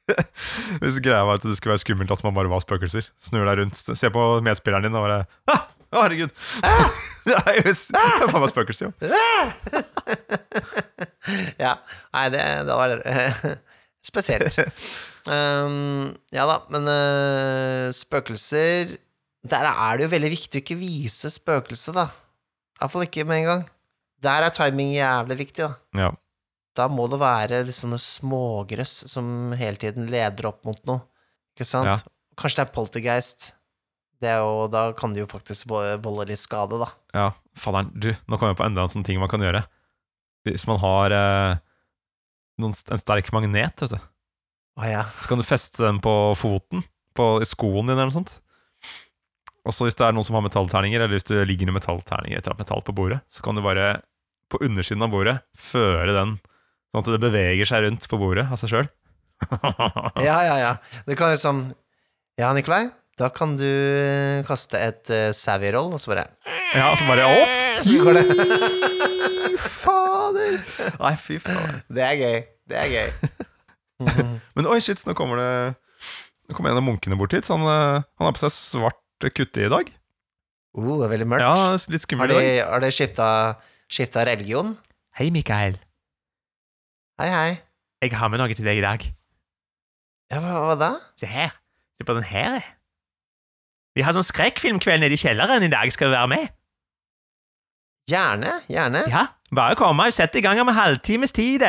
Hvis greia var at det skulle være skummelt at man bare var spøkelser. Snur deg rundt, se på medspilleren din og bare ah, Å, herregud! Er jo det er faen meg spøkelse, jo. Ja, nei, det, det var spesielt. Um, ja da, men uh, spøkelser Der er det jo veldig viktig å ikke vise spøkelset, da. Iallfall ikke med en gang. Der er timing jævlig viktig, da. Ja. Da må det være litt sånne smågrøss som hele tiden leder opp mot noe. Ikke sant? Ja. Kanskje det er poltergeist. Det er jo, da kan det jo faktisk volde litt skade, da. Ja, fadderen, du, nå kommer jeg på enda en sånn ting man kan gjøre. Hvis man har eh, noen, en sterk magnet, vet du, Å ja. så kan du feste den på foten, på i skoen din eller noe sånt. Og så hvis det er noen som har metallterninger, eller hvis du ligger i metallterninger etter at metall på bordet, så kan du bare på undersiden av bordet føre den, sånn at det beveger seg rundt på bordet av seg sjøl. Ja, ja, ja. Du kan liksom Ja, Nikolai, da kan du kaste et uh, savvy roll, og så bare Ja, så bare Å, det. fy fader! Nei, fy fader. Det er gøy. Det er gøy. Men oi, shit, nå kommer det Nå kommer en av munkene bort hit. Så han, eh, han har på seg svart kutte i dag. Oh, det veldig mørkt. Ja, litt har skummel de, i dag. har de skifta, skifta religion? Hei, Mikael. Hei, hei. Jeg har med noe til deg i dag. Ja, hva, hva da? Se her. Se på den her. Vi har sånn skrekkfilmkveld nede i kjelleren i dag. Skal du være med? Gjerne, gjerne. Ja, bare kom. sett i gang om en halvtimes tid.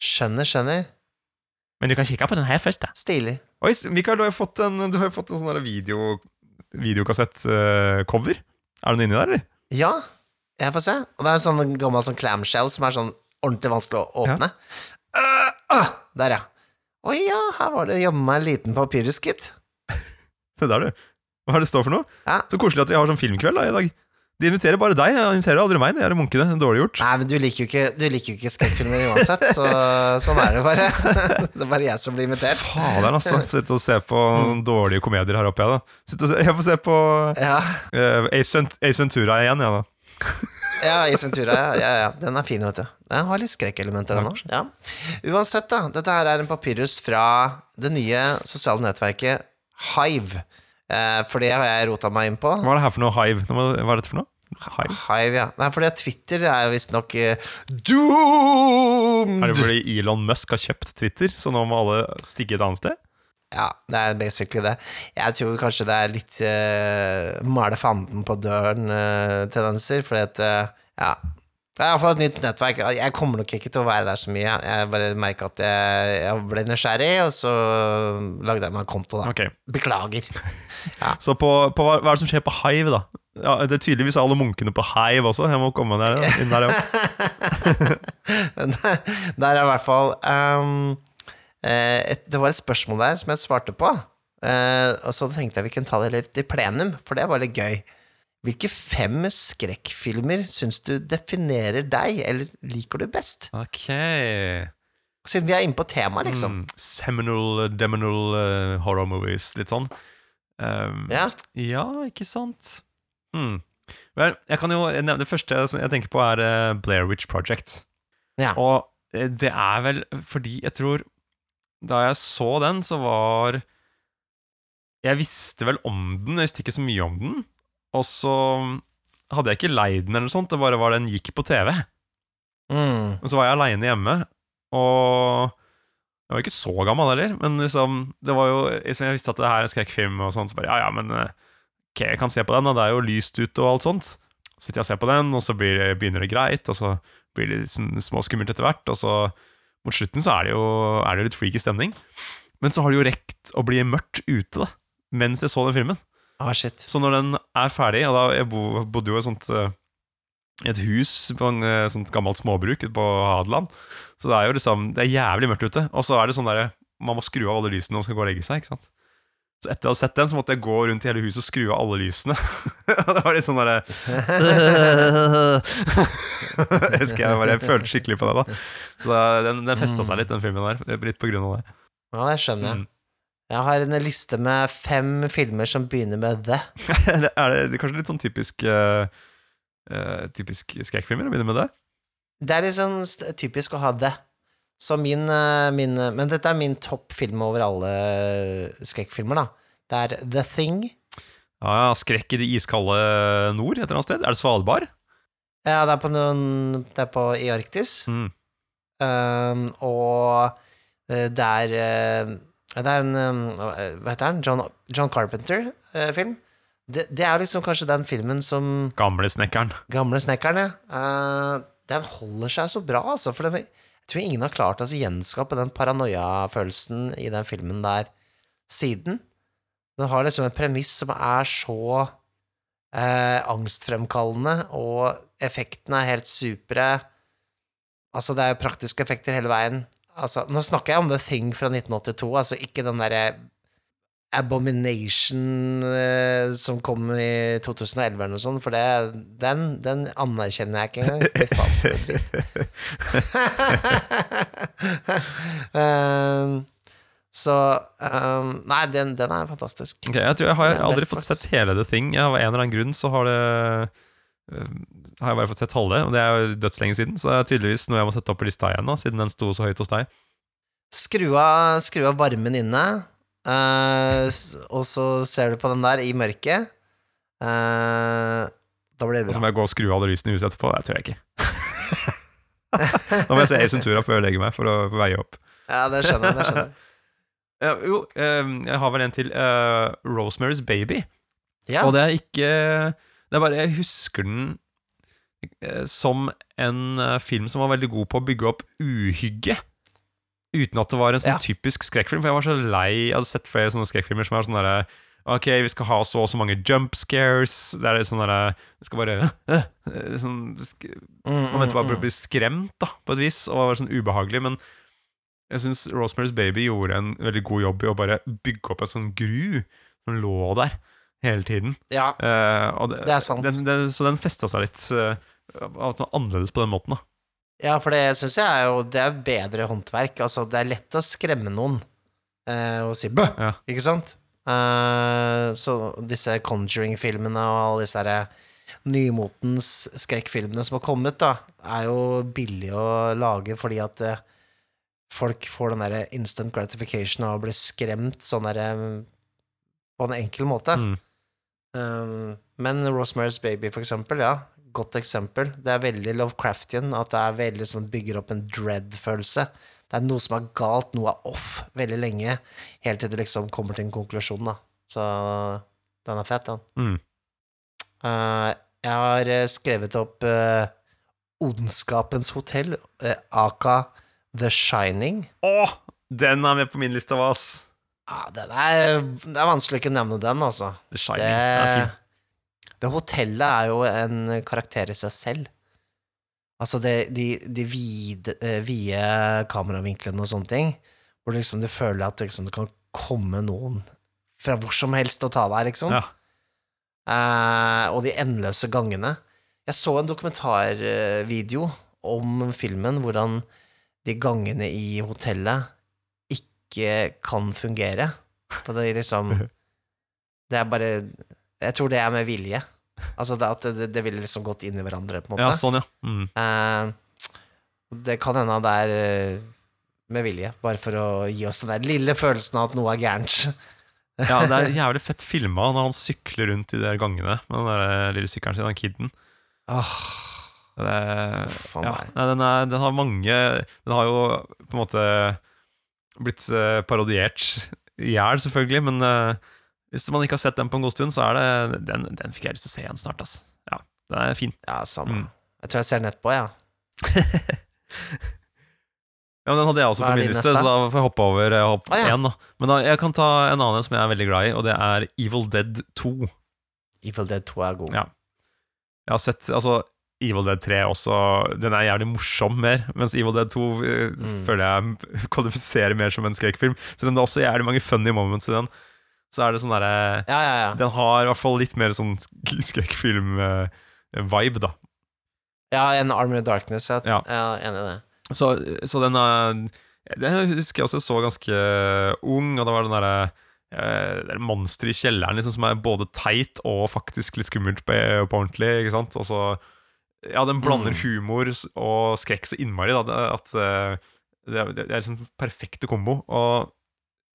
Skjønner, skjønner. Men du kan kikke på den her først, da. Stilig. Oi, Mikael, du har jo fått en, du har jo fått en sånn video, videokassett-cover. er det noe inni der, eller? Ja, jeg får se. Og det er en sånn gammel sånn clamshell som er sånn ordentlig vanskelig å åpne. Ja. Uh, uh, der, ja. Å ja, her var det jammen meg en liten papyrus, gitt. Se der, du. Hva er det står for noe? Ja. Så koselig at vi har sånn filmkveld da, i dag. De inviterer bare deg, jeg inviterer aldri meg. Det er munkene. Dårlig gjort. Nei, men du liker jo ikke, du liker ikke skrekkfilmer uansett, så sånn er det bare. Det er bare jeg som blir invitert. Fader, altså. Sitte og se på dårlige komedier her oppe, jeg, da. Se, jeg får se på Ja, uh, Ace, Ventura igjen, jeg, da. Ja Ace Ventura, ja, ja. Den er fin, vet du. Den har litt skrekkelementer, den òg. Ja. Uansett, da. Dette her er en papyrus fra det nye sosiale nettverket Hive. Eh, for det har jeg rota meg inn på. Hva er det her for noe hive? Hva er dette for noe? Hive? Hive, ja. Nei, fordi Twitter er visstnok uh, doomed! Er det fordi Elon Musk har kjøpt Twitter, så nå må alle stikke et annet sted? Ja, det er basically det. Jeg tror kanskje det er litt uh, male fanden på døren-tendenser, fordi at uh, Ja. Det er iallfall et nytt nettverk. Jeg kommer nok ikke til å være der så mye. Jeg bare merker at jeg, jeg ble nysgjerrig, og så lagde jeg meg en konto, da. Okay. Beklager. Så på, på hva, hva er det som skjer på Hive, da? Ja, det er tydeligvis alle munkene på Hive også. Jeg må komme der, inn der, ja. Der er i hvert fall eh, et, Det var et spørsmål der som jeg svarte på. Eh, og så tenkte jeg vi kunne ta det litt i plenum, for det var litt gøy. Hvilke fem skrekkfilmer syns du definerer deg, eller liker du best? Ok Siden vi er inne på temaet, liksom. mm, Seminal, deminal uh, horror movies. Litt sånn. Um, Ja. Ja, ikke sant? Hmm. Vel, jeg kan jo nevne Det første jeg tenker på, er eh, Blair Witch Project. Ja. Og eh, det er vel fordi jeg tror Da jeg så den, så var Jeg visste vel om den, jeg visste ikke så mye om den. Og så hadde jeg ikke leid den, eller noe sånt. Det bare var den gikk på TV. Mm. Og så var jeg aleine hjemme, og jeg var ikke så gammel heller, men liksom, det var jo liksom, Jeg visste at det her er en skrekkfilm, og sånt, så bare ja, ja, men eh, ok, jeg kan se på den, og det er jo lyst ute og alt sånt. Så sitter jeg og ser på den, og så blir det, begynner det greit, og så blir det liksom småskummelt etter hvert, og så mot slutten så er det jo er det litt freaky stemning. Men så har det jo rekt å bli mørkt ute, da, mens jeg så den filmen. Ah, shit. Så når den er ferdig, og da jeg bo, bodde jo i et sånt eh, et hus på en eh, sånt gammelt småbruk på Hadeland, så det er jo liksom Det er jævlig mørkt ute. Og så er det sånn derre Man må skru av alle lysene når man skal gå og legge seg, ikke sant. Så etter å ha sett den, så måtte jeg gå rundt i hele huset og skru av alle lysene. det var litt sånn derre Jeg husker jeg bare jeg følte skikkelig på det, da. Så den, den festa seg litt, den filmen der. Er Litt på grunn av det. Ja, det skjønner jeg. Mm. Jeg har en liste med fem filmer som begynner med det. er det, er det kanskje litt sånn typisk uh, uh, Typisk skrekkfilmer å begynne med det? Det er litt sånn typisk å ha det. Så min, eh, min Men dette er min toppfilm over alle skrekkfilmer, da. Det er The Thing. Ja, ja, Skrekk i det iskalde nord et eller annet sted? Er det Svalbard? Ja, det er på, noen, det er på i Arktis. Mm. Um, og eh, det er eh, Det er en Hva heter den? John, John Carpenter-film. det, det er liksom kanskje den filmen som Gamle snekkeren. Gamle snekkeren, ja. Uh, den holder seg så bra, altså. For det, jeg tror ingen har klart å gjenskape den paranoia-følelsen i den filmen der siden. Den har liksom en premiss som er så eh, angstfremkallende, og effektene er helt supre. Altså, det er jo praktiske effekter hele veien. Altså, nå snakker jeg om The Thing fra 1982, altså ikke den derre Abomination eh, som kom i 2011 eller noe sånt, for det, den, den anerkjenner jeg ikke engang. Fy faen, for noe dritt. um, så um, Nei, den, den er fantastisk. Okay, jeg tror jeg har aldri fått sett hele The Thing. Av en eller annen grunn så har det øh, Har jeg bare fått sett halve, og det er jo dødslenge siden. Så det er tydeligvis noe jeg må sette opp på lista igjen, da, siden den sto så høyt hos deg. Skru av, skru av varmen inne, s- og så ser du på den der i mørket. Uh, da blir Og det så bra. må jeg gå og skru av alle lysene i huset etterpå. Det tror jeg ikke. Da må jeg se Ace Ventura før jeg legger meg, for å veie opp. Ja, det skjønner jeg. det skjønner jeg Ja, jo, eh, jeg har vel en til. eh, Rosemary's Baby. Ja, Og det er ikke Det er bare Jeg husker den som en film som var veldig god på å bygge opp uhygge. Uten at det var en sånn Ja. typisk skrekkfilm. For jeg var så lei Jeg hadde sett flere sånne skrekkfilmer som er sånn derre Ok, vi skal ha så og så mange jump scares. Det er sånn derre Vi skal bare øh, sånn, sk Mm, Man venter bare på å bli skremt, da, på et vis, og var sånn ubehagelig. Men jeg syns Rosemary's Baby gjorde en veldig god jobb i å bare bygge opp en sånn gru som lå der hele tiden. Ja, uh, det, Det er sant. Den, den, så den festa seg litt uh, annerledes på den måten, da. Ja, for det syns jeg er jo Det er bedre håndverk. Altså, det er lett å skremme noen eh, og si bø, Ja. ikke sant? Eh, så disse Conjuring-filmene og alle disse her nymotens skrekkfilmene som har kommet, da, er jo billig å lage fordi at eh, folk får den derre instant gratification av å bli skremt sånn derre på en enkel måte. Mm. Um, men Rosemary's Baby, for eksempel, ja. Godt eksempel. Det er veldig Lovecraftian, at det er veldig sånn bygger opp en dread-følelse. Det er noe som er galt, noe er off, veldig lenge, helt til det liksom kommer til en konklusjon, da. Så den er fett, den. Mm. Uh, jeg har eh, skrevet opp uh, Ondskapens hotell, uh, aka The Shining. Å! Den er med på min liste, av ass. Ja, den er, det er vanskelig å ikke nevne den, altså. The Shining. det, er fin. Det, hotellet er jo en karakter i seg selv. Altså, det, de, de vide, eh, vide kameravinklene og sånne ting, hvor liksom du føler at liksom, det kan komme noen fra hvor som helst og ta deg, liksom. Ja. Uh, og de endeløse gangene. Jeg så en dokumentarvideo om filmen, hvordan de gangene i hotellet ikke kan fungere. For det liksom Det er bare Jeg tror det er med vilje. Altså det, at det, det ville liksom gått inn i hverandre, på en måte. ja, sånn, ja. Mm. Eh, det kan hende det er eh, med vilje, bare for å gi oss den der lille følelsen av at noe er gærent. ja, det er jævlig fett filma når han sykler rundt i de gangene med den der lille sykkelen sin, han kiden. Åh, Det ja, nei, den, er, den har mange Den har jo på en måte blitt eh, parodiert i hjel, selvfølgelig, men eh, hvis man ikke har sett den på en god stund, så er det Den, den fikk jeg lyst til å se igjen snart, ass. Ja, den er fin. Ja, samme. Mm. Jeg tror jeg ser den etterpå, ja. Ja, men Den hadde jeg også Hva er på min liste, så da får jeg hoppe over eh, hopp Ah, ja. én. da. Men da, jeg kan ta en annen som jeg er veldig glad i, og det er Evil Dead 2. Evil Dead 2 er god. Ja. Jeg har sett altså, Evil Dead 3 også Den er jævlig morsom mer, mens Evil Dead 2 eh, Mm. føler jeg kvalifiserer mer som en skrekkfilm. Selv om det også er jævlig mange funny moments i den, så er det sånn derre Ja, ja, ja. Den har i hvert fall litt mer sånn sk- skrekkfilm-vibe, da. Ja, en Army of Darkness. Jeg, Ja. jeg er enig i det. Så, så den er Den husker jeg også så ganske ung, og det var den derre eh, det er monster i kjelleren liksom, som er både teit og faktisk litt skummelt på, på ordentlig. Ikke sant? Og så Ja, den blander Mm. humor og skrekk så innmari. Da, at eh, det, er- det er liksom perfekte kombo. Og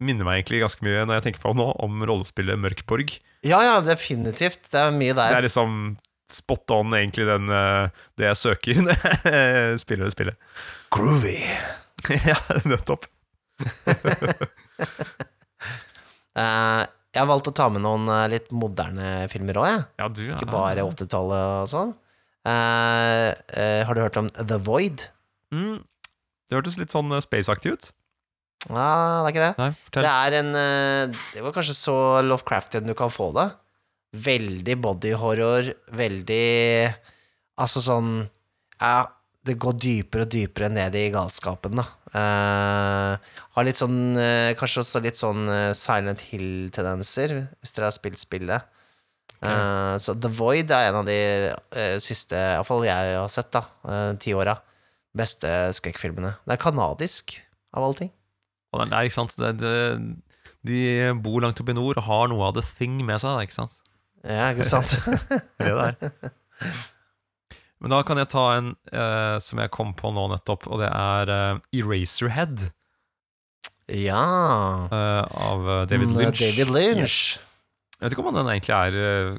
minner meg egentlig ganske mye, når jeg tenker på det nå, om rollespillet Mørkborg. Ja, ja, definitivt. Det er mye der. Det er liksom spot on, egentlig, den, eh, det jeg søker når jeg spiller det spillet. Groovy. ja, nettopp. uh, jeg har valgt å ta med noen eh, litt moderne filmer òg, jeg. Ja, du ja. Ikke bare 80-tallet og sånn. Uh, uh, har du hørt om The Void? Mm. Det hørtes litt sånn spaceaktig ut. Ja, det er ikke det. Nei, Det er en eh, Det var kanskje så Lovecraftian du kan få det. Veldig bodyhorror, veldig Altså sånn Ja, det går dypere og dypere ned i galskapen, da. Uh, har litt sånn uh, Kanskje også litt sånn Silent Hill-tendenser, hvis dere har spilt spillet. Eh, så The Void er en av de uh, siste, iallfall jeg har sett, da, uh, tiåra, beste skrekkfilmene. Det er kanadisk, av alle ting. Og det er, ikke sant? Det, det, de bor langt oppe i nord og har noe av the thing med seg. Ikke sant? Ja, ikke sant? Det er der. Men da kan jeg ta en eh, som jeg kom på nå nettopp, og det er eh, Eraserhead ja. eh, av eh, David Mm, Lynch. David Lynch. Jeg vet ikke om den egentlig er eh,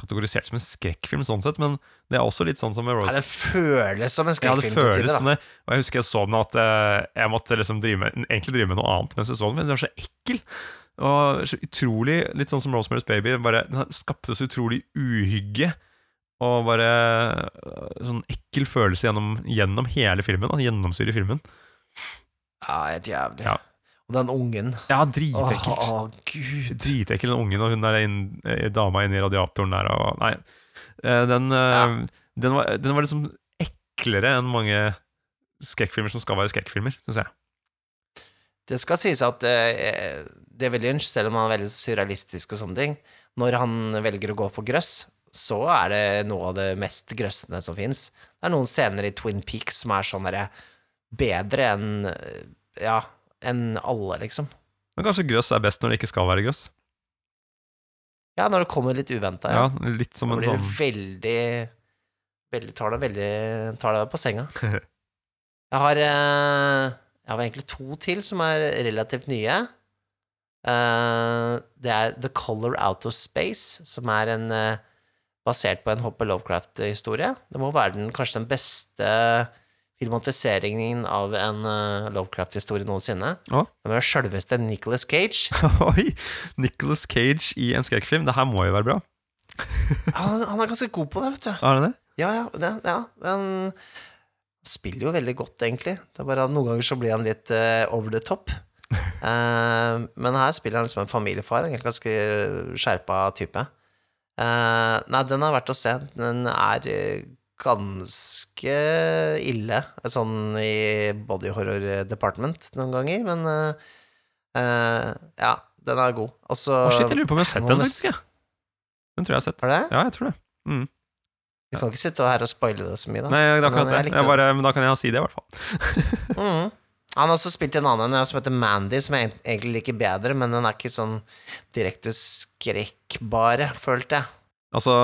kategorisert som en skrekkfilm, sånn sett, men det er også litt sånn som med Ja, det føles som en Ja, det føles som det. Og jeg husker jeg så den at eh, jeg måtte liksom drive med, egentlig drive med noe annet mens jeg så den, men den var så ekkel. Og så utrolig, litt sånn som Rosemary's Baby. Bare, den skapte så utrolig uhygge. Og bare eh, sånn ekkel følelse gjennom, gjennom hele filmen. Da, gjennomsyrer filmen. Ja, helt jævlig. Ja. Og den ungen. Ja, dritekkelt. å, gud. Dritekkel, den ungen, og hun der inn, eh, dama inni radiatoren der. Og, nei, Eh, den, eh, Ja. den, var, den var liksom eklere enn mange skrekkfilmer som skal være skrekkfilmer, syns jeg. Det skal sies at uh, David Lynch, selv om han er veldig surrealistisk og sånne ting, når han velger å gå for grøss, så er det noe av det mest grøssende som fins. Det er noen scener i Twin Peaks som er sånn derre bedre enn Ja, enn alle, liksom. Men kanskje grøss er best når det ikke skal være grøss. Ja, når det kommer litt uventa. Ja, Ja. litt som Da en blir det sånn veldig, veldig Tar det veldig Tar det på senga. Jeg har eh, Jeg har egentlig to til som er relativt nye. Eh, det er The Color Out of Space, som er en eh, basert på en Hopper Lovecraft-historie. Det må være den, kanskje den beste filmatiseringen av en uh, Lovecraft-historie noensinne. Ja. Med sjølveste Nicholas Cage. Oi! Nicholas Cage i en skrekkfilm. Det her må jo være bra. Han, han er ganske god på det, vet du. Er det det? Ja, ja, det, ja. Han spiller jo veldig godt, egentlig. Det er bare at noen ganger så blir han litt uh, over the top. uh, men her spiller han liksom en familiefar, en ganske skjerpa type. Nei, den er verdt å se. Den er ganske ille, sånn i body horror department noen ganger, men uh, ja, den er god. Og så shit, jeg lurer på om jeg har sett den, faktisk. Ja. Den tror jeg jeg har sett. Har det? Ja, jeg tror det. Mm. Du kan ikke sitte her og spoile det så mye, da. Nei, det er akkurat det. Jeg bare, men da kan jeg si det, i hvert fall. mm. Han har også spilt en annen en som heter Mandy, som jeg egentlig liker bedre, men den er ikke sånn direkte skrekkbare, følte jeg. Altså,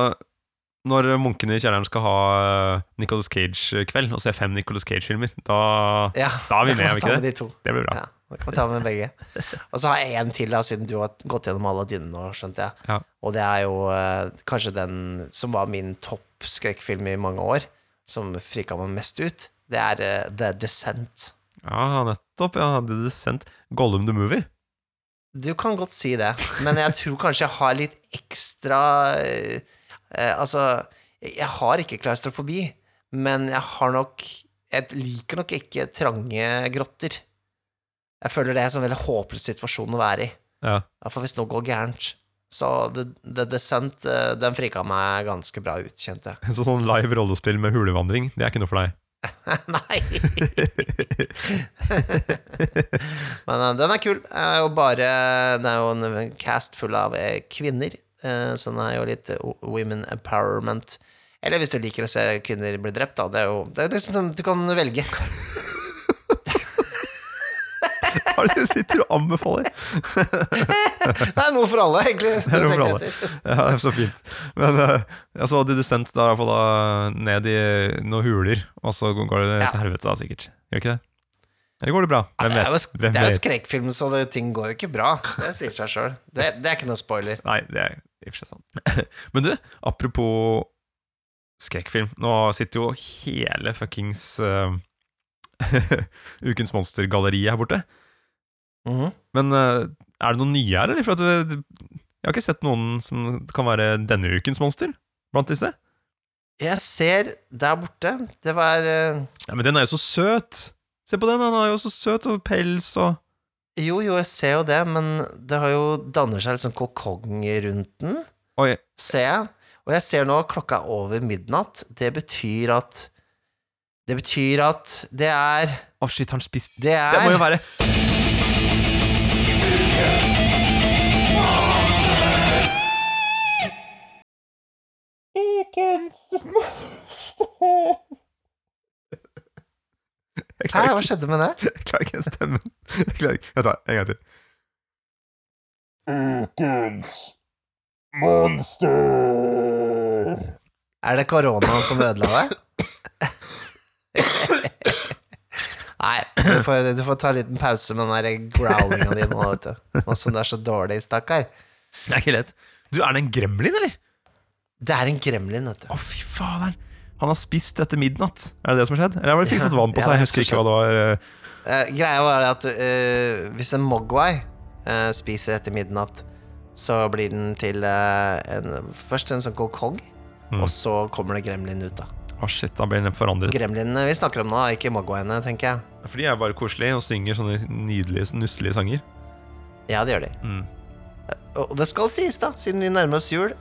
når munkene i kjelleren skal ha Nicolas Nicholas Cage-kveld og se fem Nicholas Cage-filmer, da Ja, Da er vi med, er vi ikke det? De. Det blir bra. Ja, da kan vi ta med begge. Og så har jeg en til, da, siden du har gått gjennom alle dine nå, skjønte jeg. Ja. Og det er jo uh, kanskje den som var min topp skrekkfilm i mange år, som frika meg mest ut. Det er uh, The Descent. Ja, nettopp. Ja, The Descent. Gollum the Movie. Du kan godt si det, men jeg tror kanskje jeg har litt ekstra eh, eh, Altså, jeg har ikke klaustrofobi, men jeg har nok Jeg liker nok ikke trange grotter. Jeg føler det er en sånn veldig håpløs situasjon å være i. Ja. Iallfall hvis noe går gærent. Så The, The Descent, eh, den frika meg ganske bra ut, kjente jeg. Så sånn live rollespill med hulevandring, det er ikke noe for deg. Nei! Men eh, den er kul. Det er jo bare Det er jo en cast full av eh, kvinner, eh, så den er jo litt eh, women empowerment. Eller hvis du liker å se kvinner bli drept, da. Det er jo det er liksom, Du kan velge. Hva er det du sitter og anbefaler? Det er noe for alle, egentlig. Det er noe for alle. Ja, alle. er så fint. Men uh, jeg så The Descent da, i hvert fall da ned i noen huler, og så går det til helvete, da, sikkert. Gjør ikke det? Eller går det bra? Hvem det jo, vet? det er jo vet? skrekkfilm, så det, ting går jo ikke bra. Det sier seg sjøl. Det, det er ikke noe spoiler. Nei, det er i og for seg sant. Men du, apropos skrekkfilm. Nå sitter jo hele fuckings uh, Ukens monstergalleri her borte. Mhm. Men uh, er det noen nye her, eller? For at det, jeg har ikke sett noen som kan være denne ukens monster blant disse. Jeg ser der borte Det var uh... Ja, Men den er jo så søt! Se på den, han er jo så søt, og pels og Jo, jo, jeg ser jo det, men det har jo danner seg litt sånn kokong rundt den, Oi, ser jeg. Og jeg ser nå klokka er over midnatt. Det betyr at Det betyr at det er å shit, har han spist Det er Det må jo være Jeg Hæ, hva skjedde med det? jeg klarer ikke stemmen. Jeg klarer ikke. Vent. En gang til. Ukens monster. Er det korona som ødela deg? Nei, du får, du får ta en liten pause med den der growlinga di nå, vet du. Nå som du er så dårlig, stakkar. Det er ikke lett. Du, er det en gremlin, eller? Det er en gremlin, vet du. Å, fy faderen. Han har spist etter midnatt. Er det det som har skjedd? Eller har han fikk fått vann på seg? Ja, Jeg husker ikke hva det var. Eh, greia var det at uh, hvis en mogwai uh, spiser etter midnatt, så blir den til en, først en sånn kokong, Mm. og så kommer det gremlin ut, da. Å, shit, da blir den forandret. Gremlinene vi snakker om nå, ikke mogwaiene, tenker jeg. For de er bare koselige og synger sånne nydelige, nusselige sanger. Ja, det gjør de. Mm. Og det skal sies, da, siden vi nærmer oss jul,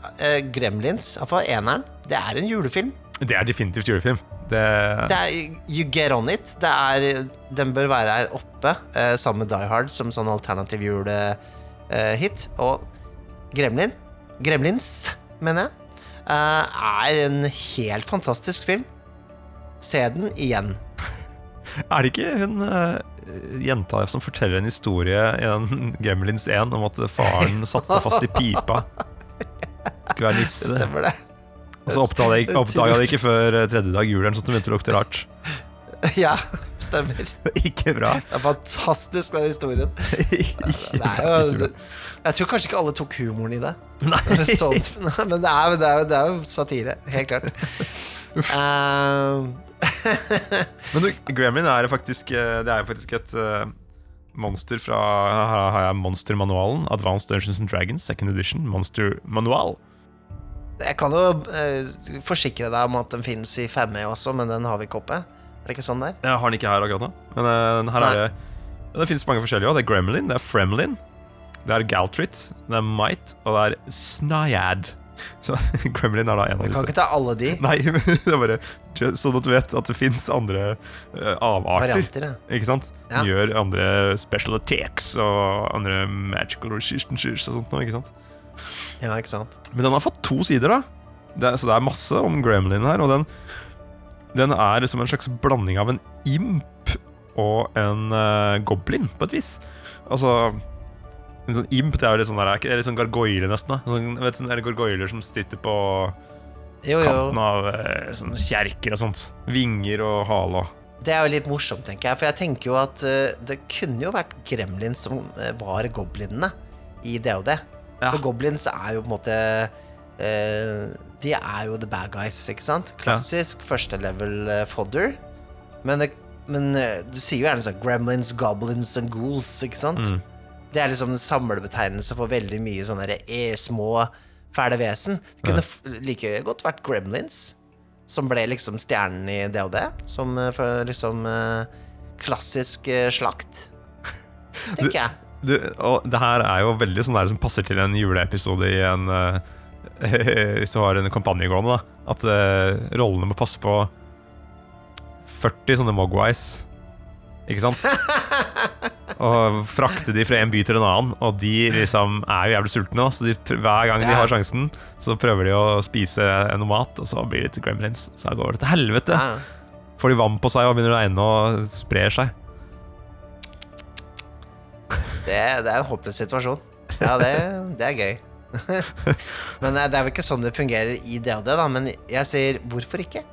Gremlins, iallfall eneren, det er en julefilm. Det er definitivt julefilm. Det, Det er You get on it. Det er, den bør være her oppe, eh, sammen med Die Hard, som sånn alternativ julehit. og Gremlin, Gremlins, mener jeg, eh, er en helt fantastisk film. Se den igjen. er det ikke hun uh, jenta som forteller en historie i den Gremlins 1 om at faren satte seg fast i pipa? Skulle være nisse. Stemmer det? Og så oppdaga jeg, oppdaga det ikke før eh, tredje dag julen, eller det sånt, begynte å lukte rart. Ja, stemmer. ikke bra. Det er fantastisk, den historien. ikke, Det er jo, jeg tror kanskje ikke alle tok humoren i det. Nei. Sånt, men det er, det, er, det er jo satire, helt klart. Eh, Men du, Gremlin er faktisk eh, Det er faktisk et eh, monster fra Her har jeg Monster-manualen. Advanced Dungeons and Dragons, second edition. Monster-manual. Jeg kan jo eh, forsikre deg om at den finnes i 5E også, men den har vi ikke oppe. Er det ikke sånn der? Jeg har den ikke her akkurat nå. Men eh, her Nei. er det ja, Det finnes mange forskjellige òg. Det er Gremlin, det er Fremlin, det er Galtrit, det er Might, og det er Snyad. Så Gremlin er da en av disse. Du kan ikke ta alle de Nei, men det er bare sånn at du vet at det fins andre uh, avarter. varianter. Ja. Ikke sant? Ja. Gjør andre special attacks og andre magical resistances og sånt noe, ikke sant? Ja, ikke sant? Men den har fått to sider, da. Det er, så det er masse om Gremlin her. Og den, den er som en slags blanding av en imp og en uh, goblin, på et vis. Altså En sånn imp det er jo litt sånn der, det er litt sånn gargoyle, nesten. da sånn, vet, sånn, er det gargoyler som sitter på Jo, jo. kanten av eh, sånne kjerker og sånt. Vinger og hale Det er jo litt morsomt, tenker jeg. For jeg tenker jo at uh, det kunne jo vært gremlins som var goblinene i DOD. Ja. For goblins er jo på en måte eh, De er jo the bad guys, ikke sant? Klassisk første level eh, fodder. Men, det, men eh, du sier jo gjerne sånn gremlins, goblins and ghouls, ikke sant? Mm. Det er liksom en samlebetegnelse for veldig mye sånne der, eh, små, fæle vesen. Det kunne f- like godt vært gremlins, som ble liksom stjernen i DOD. Som eh, for liksom eh, klassisk slakt. Tenker jeg. Det, og det her er jo veldig sånn der som passer til en juleepisode i en uh, Hvis du har en kampanje gående, da. At uh, rollene må passe på 40 sånne mogwais. Ikke sant? og frakte de fra en by til en annen. Og de liksom er jo jævlig sultne, så de, hver gang de har sjansen, så prøver de å spise noe mat, og så blir det til gremlins. Så går det til helvete. Får de vann på seg og begynner å regne og sprer seg. Det, det er en håpløs situasjon. Ja, det, det er gøy. men eh, det er vel ikke sånn det fungerer i DHD, da. Men jeg sier hvorfor ikke?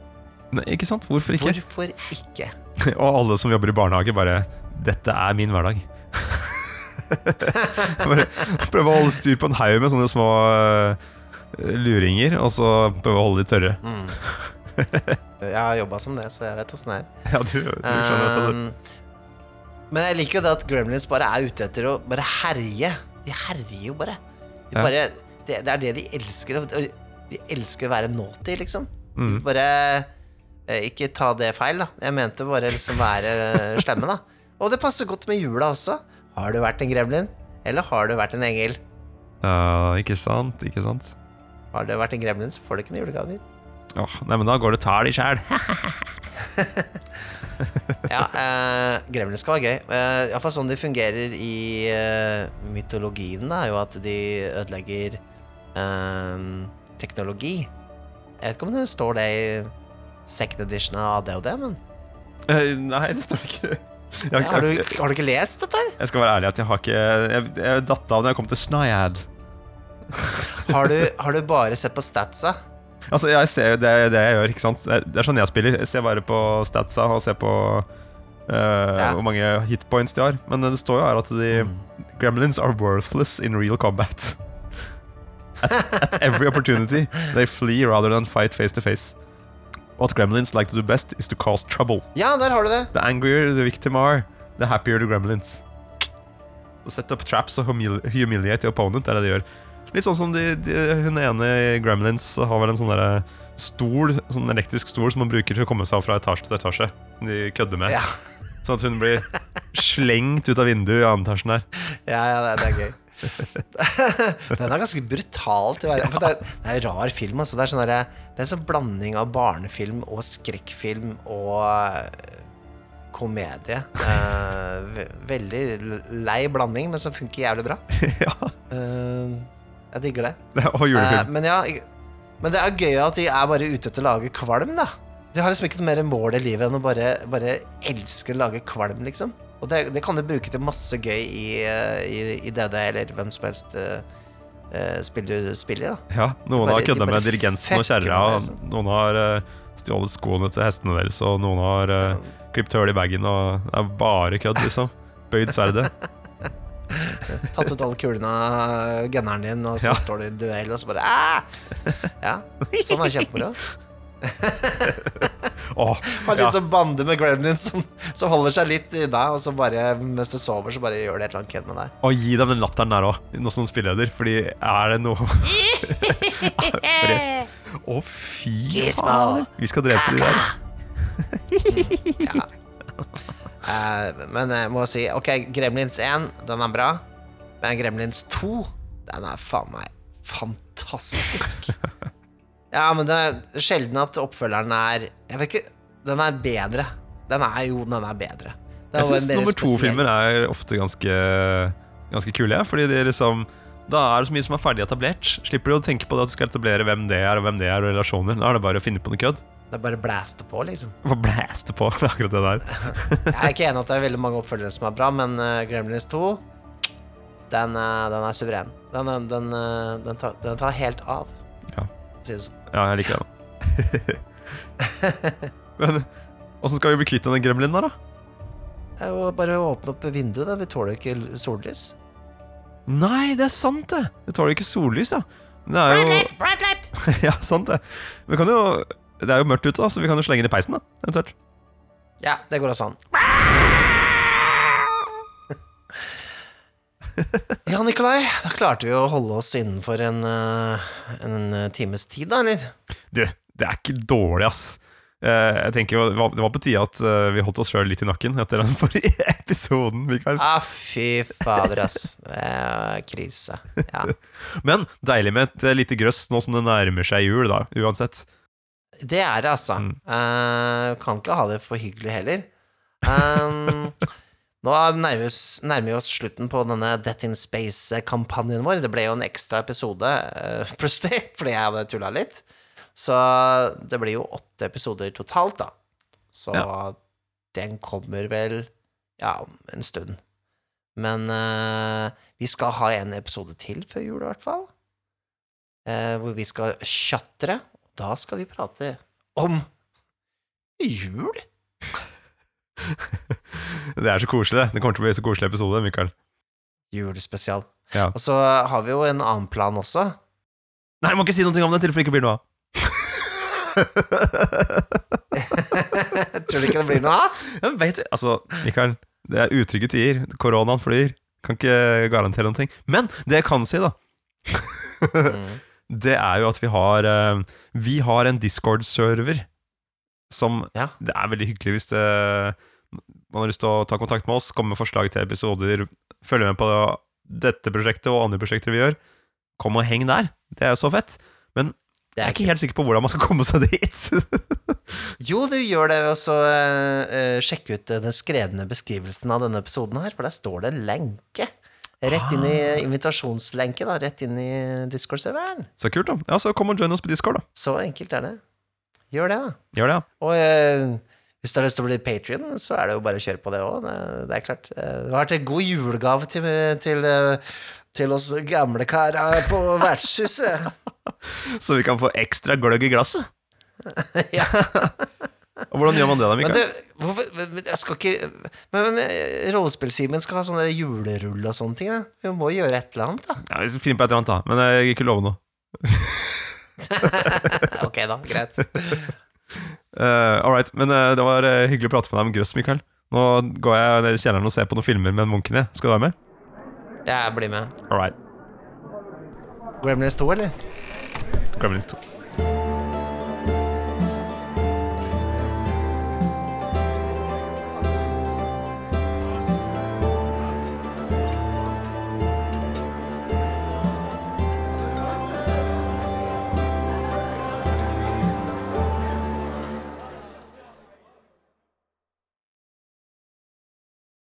Nei, ikke sant? Hvorfor ikke? Hvorfor ikke? Og alle som jobber i barnehage, bare Dette er min hverdag. bare prøve å holde styr på en haug med sånne små øh, luringer, og så prøve å holde de tørre. Mm. Jeg har jobba som det, så jeg vet åssen det er. Ja, du, du skjønner um, du. Men jeg liker jo det at Gremlins bare er ute etter å bare herje. De herjer jo bare. De Ja. bare det, det er det de elsker. og De elsker å være naughty, liksom. Mm. Bare eh, Ikke ta det feil, da. Jeg mente bare liksom være eh, slemme, da. Og det passer godt med jula også. Har du vært en gremlin? Eller har du vært en engel? Ja, ikke sant, ikke sant. Har du vært en gremlin, så får du ikke noen julegaver. Åh, nei, men da går det tæl i sjæl. Ja, eh, gremlin skal være gøy. Eh, Iallfall sånn de fungerer i eh, mytologien, da, er jo at de ødelegger eh, teknologi. Jeg vet ikke om det står det i second edition av DOD, men Eh, nei, det står ikke. Jeg, ja, har, du, jeg, har du ikke lest dette her? jeg skal være ærlig at jeg har ikke Jeg, jeg datt av da jeg kom til Snyad. Har du, har du bare sett på statsa? Altså, jeg ser det, det jeg gjør, ikke sant. Det er- sånn jeg spiller. Jeg ser bare på statsa og ser på uh, Ja. hvor mange hitpoints de har. Men det står jo her at de Mm. Gremlins are worthless in real combat. At every opportunity, they flee rather than fight face to face. What gremlins like to do best is to cause trouble. Ja, der har du det. The angrier the victim are, the happier the gremlins. Å set up traps og humili humiliate the opponent, er det de gjør. Litt sånn som de, de, hun ene i Gremlins har vel en sånn derre stol, sånn elektrisk stol som man bruker til å komme seg fra etasje til etasje. Som de kødder med. Ja, Sånn at hun blir slengt ut av vinduet i annen etasjen der. ja, ja det, det er gøy. Den er ganske brutal til å være det er, det er en rar film. Altså. Det er sånn der, det er sånn blanding av barnefilm og skrekkfilm og eh, komedie. Eh, veldig lei blanding, men som funker jævlig bra. ja, Eh, jeg digger det. og julefilm. Eh, men ja, men det er gøy at de er bare ute etter å lage kvalm, da. De har liksom ikke noe mer mål i livet enn å bare, bare elske å lage kvalm, liksom. Og det, det kan du bruke til masse gøy i, eh, i, i DD, eller hvem som helst uh, spiller, spiller, da. Ja, noen bare- har kødda med dirigensen og kjerra. liksom. Noen har uh, stjålet skoene til hestene deres, og noen har uh, klippet hull i bagen. Og det er bare kødd, liksom. Bøyd sverdet. Tatt ut alle kulene av genneren din, og så Ja. står du i duell, og så bare Æ! Ja, sånn er kjempemoro. Åh, Har litt ja. sånn bande med gremlins som, som holder seg litt unna, og så bare mens du sover, så bare gjør det et eller annet kødd med deg. Og gi dem den latteren der òg, nå som spilleder. Fordi er det noe Fordi- Å, fy faen. Vi skal drepe de der. Eh, men jeg må si Ok, Gremlins 1, den er bra. Men Gremlins 2, den er faen meg fantastisk. Ja, men det er sjelden at oppfølgeren er Jeg vet ikke Den er bedre. Den er jo Den er bedre. Den Jeg syns nummer to-filmer er ofte ganske Ganske kule, ja, fordi er liksom da er det så mye som er ferdig etablert. Slipper du å tenke på det at du skal etablere hvem det er, og hvem det er, og relasjoner. Da er det bare å finne på noe kødd. Det er bare blæste på, liksom. Blæste på med akkurat det der. Jeg er ikke enig at det er veldig mange oppfølgere som er bra, men uh, Gremlins 2 den, uh, den er suveren. Den, den, den, eh, den, tar, den tar helt av. Ja. Si det sånn. Ja, jeg liker den. Men åssen skal vi bli kvitt den gremlinen der, da? Det er jo bare åpne opp vinduet, da. Vi tåler ikke sollys. Nei, det er sant, det! Vi tåler ikke sollys, ja. Det er jo Ja, sant det. Vi kan jo Det er jo mørkt ute, da, så vi kan jo slenge den i peisen, da. Eventuelt. Ja, det går også an. Ja, Nikolai, da klarte vi å holde oss innenfor en, eh, en eh, times tid, da, eller? Du, det er ikke dårlig, ass. Eh, Jeg tenker jo, Det var- på tide at vi holdt oss sjøl litt i nakken etter den forrige episoden. Mikael. Ah, fy fader, ass. Krise. Ja. Men deilig med et lite grøss nå som det nærmer seg jul, da, uansett. Det er det, altså. Mm. Uh, kan ikke ha det for hyggelig heller. Um, nå nærmer vi oss- nærmer vi oss slutten på denne Death in Space-kampanjen vår. Det ble jo en ekstra episode uh, plutselig, fordi jeg hadde tulla litt. Så det blir jo åtte episoder totalt, da. Så Ja. den kommer vel ja, om en stund. Men uh, vi skal ha en episode til før jul, i hvert fall. Uh, hvor vi skal tjatre. Da skal vi prate om jul. Det er så koselig, det. Det kommer til å bli så koselig episode, Mikael. Julespesial. Ja. Og så har vi jo en annen plan også. Nei, jeg må ikke si noe om det i tilfelle det ikke blir noe av. Tror du ikke det blir noe av? Jeg vet. Altså, Mikael, det er utrygge tider. Koronaen flyr. Kan ikke garantere noen ting. Men det jeg kan si, da, Mm. Det er jo at vi har eh, Vi har en Discord-server som Ja. Det er veldig hyggelig hvis det, man har lyst til å ta kontakt med oss, komme med forslag til episoder, følge med på dette prosjektet og andre prosjekter vi gjør. Kom og heng der. Det er jo så fett. Men jeg er ikke helt sikker på hvordan man skal komme seg dit. Jo, du gjør det ved å eh, sjekke ut eh, den skrevne beskrivelsen av denne episoden her, for der står det en lenke. Rett inn i Ah. invitasjonslenke, da. Rett inn i Discord-serveren. så kult, da. Ja, så kom og join oss på Discord, da. Så enkelt er det. Gjør det, da. Gjør det, ja. Og eh, hvis du har lyst til å bli Patrion, så er det jo bare å kjøre på det òg. Det, det er klart. Eh, Det har vært en god julegave til, til, eh, til oss gamle karer på vertshuset. Så vi kan få ekstra gløgg i glasset. ja. Og Hvordan gjør man det, da, Men, Mikael? hvorfor, men jeg skal ikke Men, men eh, Rollespill-Simen skal ha sånne der julerull og sånne ting. Da. Vi må gjøre et eller annet, da. Ja, vi skal finne på et eller annet, da. Men jeg gir ikke lov noe. ok, da. Greit. Uh, Men eh, det var eh, hyggelig å prate med deg om grøss, Mikael. Nå går jeg ned i kjelleren og ser på noen filmer med munken i. Skal du være med? Jeg blir med. All. Gremlins 2, eller? Gremlins 2.